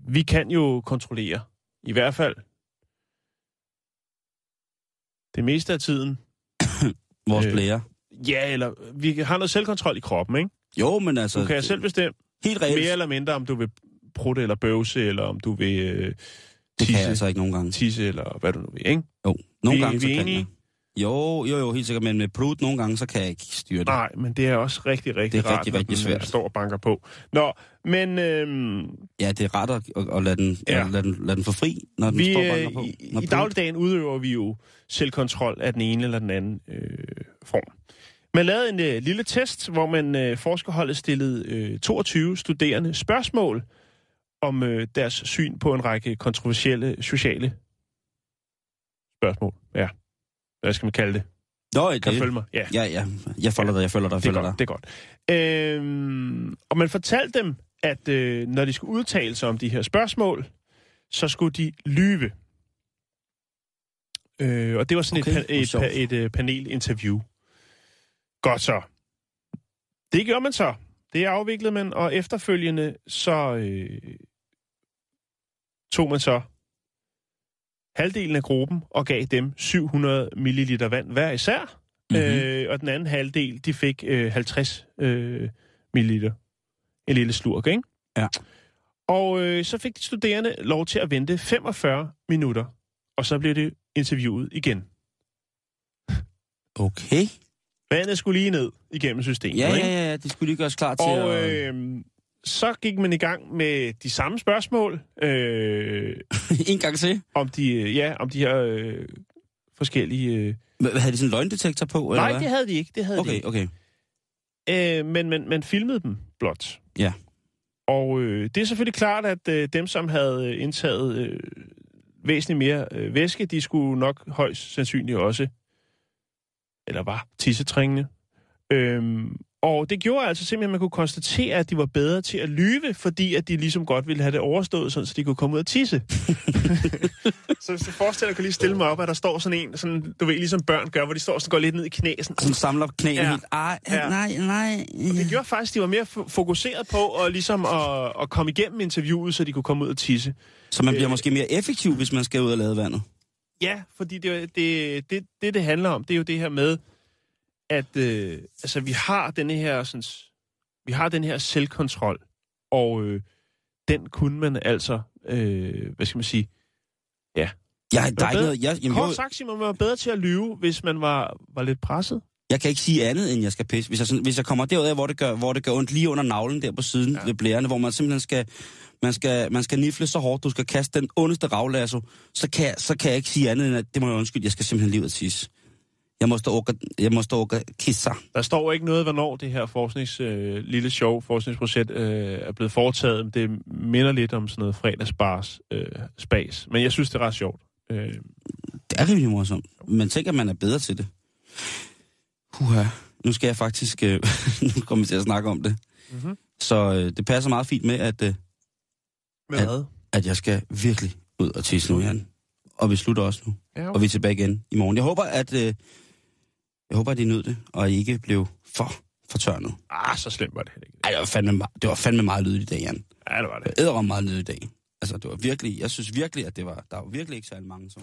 Speaker 2: vi kan jo kontrollere, i hvert fald det meste af tiden,
Speaker 1: Vores
Speaker 2: Øh,
Speaker 1: øh. blære.
Speaker 2: Ja, eller vi har noget selvkontrol i kroppen, ikke?
Speaker 1: Jo, men altså...
Speaker 2: Du kan selv bestemme
Speaker 1: Helt reelt.
Speaker 2: mere eller mindre, om du vil prutte eller bøvse, eller om du vil øh,
Speaker 1: Det kan
Speaker 2: tisse,
Speaker 1: altså ikke nogen gange.
Speaker 2: tisse, eller hvad du nu vil, ikke?
Speaker 1: Jo, nogle
Speaker 2: Vi-
Speaker 1: gange så
Speaker 2: vi er
Speaker 1: kan jeg. Jo, jo, jo, helt sikkert. Men med prut nogle gange, så kan jeg ikke styre det.
Speaker 2: Nej, men det er også rigtig, rigtig
Speaker 1: Det er
Speaker 2: rart,
Speaker 1: rigtig, rigtig
Speaker 2: den,
Speaker 1: svært.
Speaker 2: øh, står og banker på. Nå, men øhm,
Speaker 1: Ja, det er ret at, at, lade, den,
Speaker 2: Ja.
Speaker 1: at lade, den, lade den få fri, når den
Speaker 2: vi,
Speaker 1: står og
Speaker 2: øh,
Speaker 1: banker på.
Speaker 2: i,
Speaker 1: Når
Speaker 2: i
Speaker 1: prut-
Speaker 2: dagligdagen udøver vi jo selvkontrol af den ene eller den anden øh, form. Man lavede en øh, lille test, hvor man øh, forskerholdet stillede øh, 22 studerende spørgsmål om øh, deres syn på en række kontroversielle sociale spørgsmål. Ja, hvad skal man kalde det?
Speaker 1: Nå,
Speaker 2: Kan du
Speaker 1: det,
Speaker 2: følge mig? Ja.
Speaker 1: ja, ja. Jeg følger dig, jeg følger dig, jeg
Speaker 2: Det er
Speaker 1: følger
Speaker 2: godt,
Speaker 1: dig.
Speaker 2: det er godt. Øhm, og man fortalte dem, at øh, når de skulle udtale sig om de her spørgsmål, så skulle de lyve. Øh, og det var sådan
Speaker 1: Okay,
Speaker 2: et, pa- et, pa- et, et panelinterview. Godt så. Det gjorde man så. Det afviklede man, og efterfølgende så øh, tog man så halvdelen af gruppen og gav dem 700 ml vand hver især.
Speaker 1: Mhm.
Speaker 2: Mm-hmm. Øh, og den anden halvdel, de fik øh, 50 øh, ml. En lille slurk, ikke?
Speaker 1: Ja.
Speaker 2: Og øh, så fik de studerende lov til at vente 45 minutter, og så blev det interviewet igen.
Speaker 1: Okay.
Speaker 2: Vandet skulle lige ned igennem systemet,
Speaker 1: Ja,
Speaker 2: ikke?
Speaker 1: ja, ja, det skulle lige gøres klar til
Speaker 2: Og
Speaker 1: at...
Speaker 2: øh, så gik man i gang med de samme spørgsmål, øh,
Speaker 1: en gang til.
Speaker 2: om de, øh, ja, om de her øh, forskellige... Øh...
Speaker 1: Hvad, havde de sådan en løgndetektor på, eller
Speaker 2: Nej,
Speaker 1: hvad?
Speaker 2: det havde de ikke. Det havde de
Speaker 1: Okay,
Speaker 2: ikke.
Speaker 1: okay.
Speaker 2: Øh, men man, man filmede dem blot.
Speaker 1: Ja.
Speaker 2: Og øh, det er selvfølgelig klart, at øh, dem, som havde øh, indtaget øh, væsentligt mere øh, væske, de skulle nok højst sandsynligt også, eller var tissetrængende. Øhm, og det gjorde altså simpelthen, at man kunne konstatere, at de var bedre til at lyve, fordi at de ligesom godt ville have det overstået, sådan, så de kunne komme ud og tisse. så hvis du forestiller dig, lige stille mig op, at der står sådan en, sådan, du ved, ligesom børn gør, hvor de står og sådan går lidt ned i knæ, sådan,
Speaker 1: Sådan samler knæene
Speaker 2: Ja.
Speaker 1: helt. Ej,
Speaker 2: Ja.
Speaker 1: nej, nej.
Speaker 2: det gjorde faktisk, at de var mere fo- fokuseret på at, ligesom at, at komme igennem interviewet, så de kunne komme ud og tisse.
Speaker 1: Så man bliver
Speaker 2: Øh.
Speaker 1: måske mere effektiv, hvis man skal ud og lade vandet.
Speaker 2: Ja, fordi det, det, det, det, det handler om, det er jo det her med, at øh, altså, vi har den her, sådan, vi har den her selvkontrol, og øh, den kunne man altså, øh, hvad skal man sige,
Speaker 1: Jeg, der er ikke noget... Jeg, jamen,
Speaker 2: kort sagt, man var bedre til at lyve, hvis man var, var lidt presset.
Speaker 1: Jeg kan ikke sige andet, end jeg skal pisse. Hvis jeg, sådan, hvis jeg kommer derud, hvor det, gør, hvor det gør ondt lige under navlen der på siden ja. ved blærerne, hvor man simpelthen skal, man skal, man skal nifle så hårdt, du skal kaste den ondeste ravlasso, så kan, så kan jeg ikke sige andet, end at det må jeg undskylde, jeg skal simpelthen lige ud tisse. Jeg må stå og, jeg må stå og kisse.
Speaker 2: Der står ikke noget, hvornår det her forsknings, øh, lille sjov forskningsprojekt øh, er blevet foretaget. men Det minder lidt om sådan noget fredagsbars øh, spas. Men jeg synes, det er ret sjovt. Øh,
Speaker 1: Det er rimelig morsomt. Man tænker, at man er bedre til det. Huha. Nu skal jeg faktisk... Øh, nu kommer vi til at snakke om det.
Speaker 2: Mhm.
Speaker 1: Så øh, det passer meget fint med, at, øh,
Speaker 2: med
Speaker 1: At- at jeg skal virkelig ud og tisse nu, Jan. Og vi slutter også nu.
Speaker 2: Ja,
Speaker 1: Og vi er tilbage igen i morgen. Jeg håber, at, øh, jeg håber, at I nød det, og I ikke blev for fortørnet.
Speaker 2: Ah, så slemt var det ikke.
Speaker 1: Ej, det var fandme, me- det var fandme meget lyd i dag, Jan.
Speaker 2: Ja, det var det.
Speaker 1: Det var meget lyd i dag. Altså, det var virkelig, jeg synes virkelig, at det var, der var virkelig ikke særlig mange, som...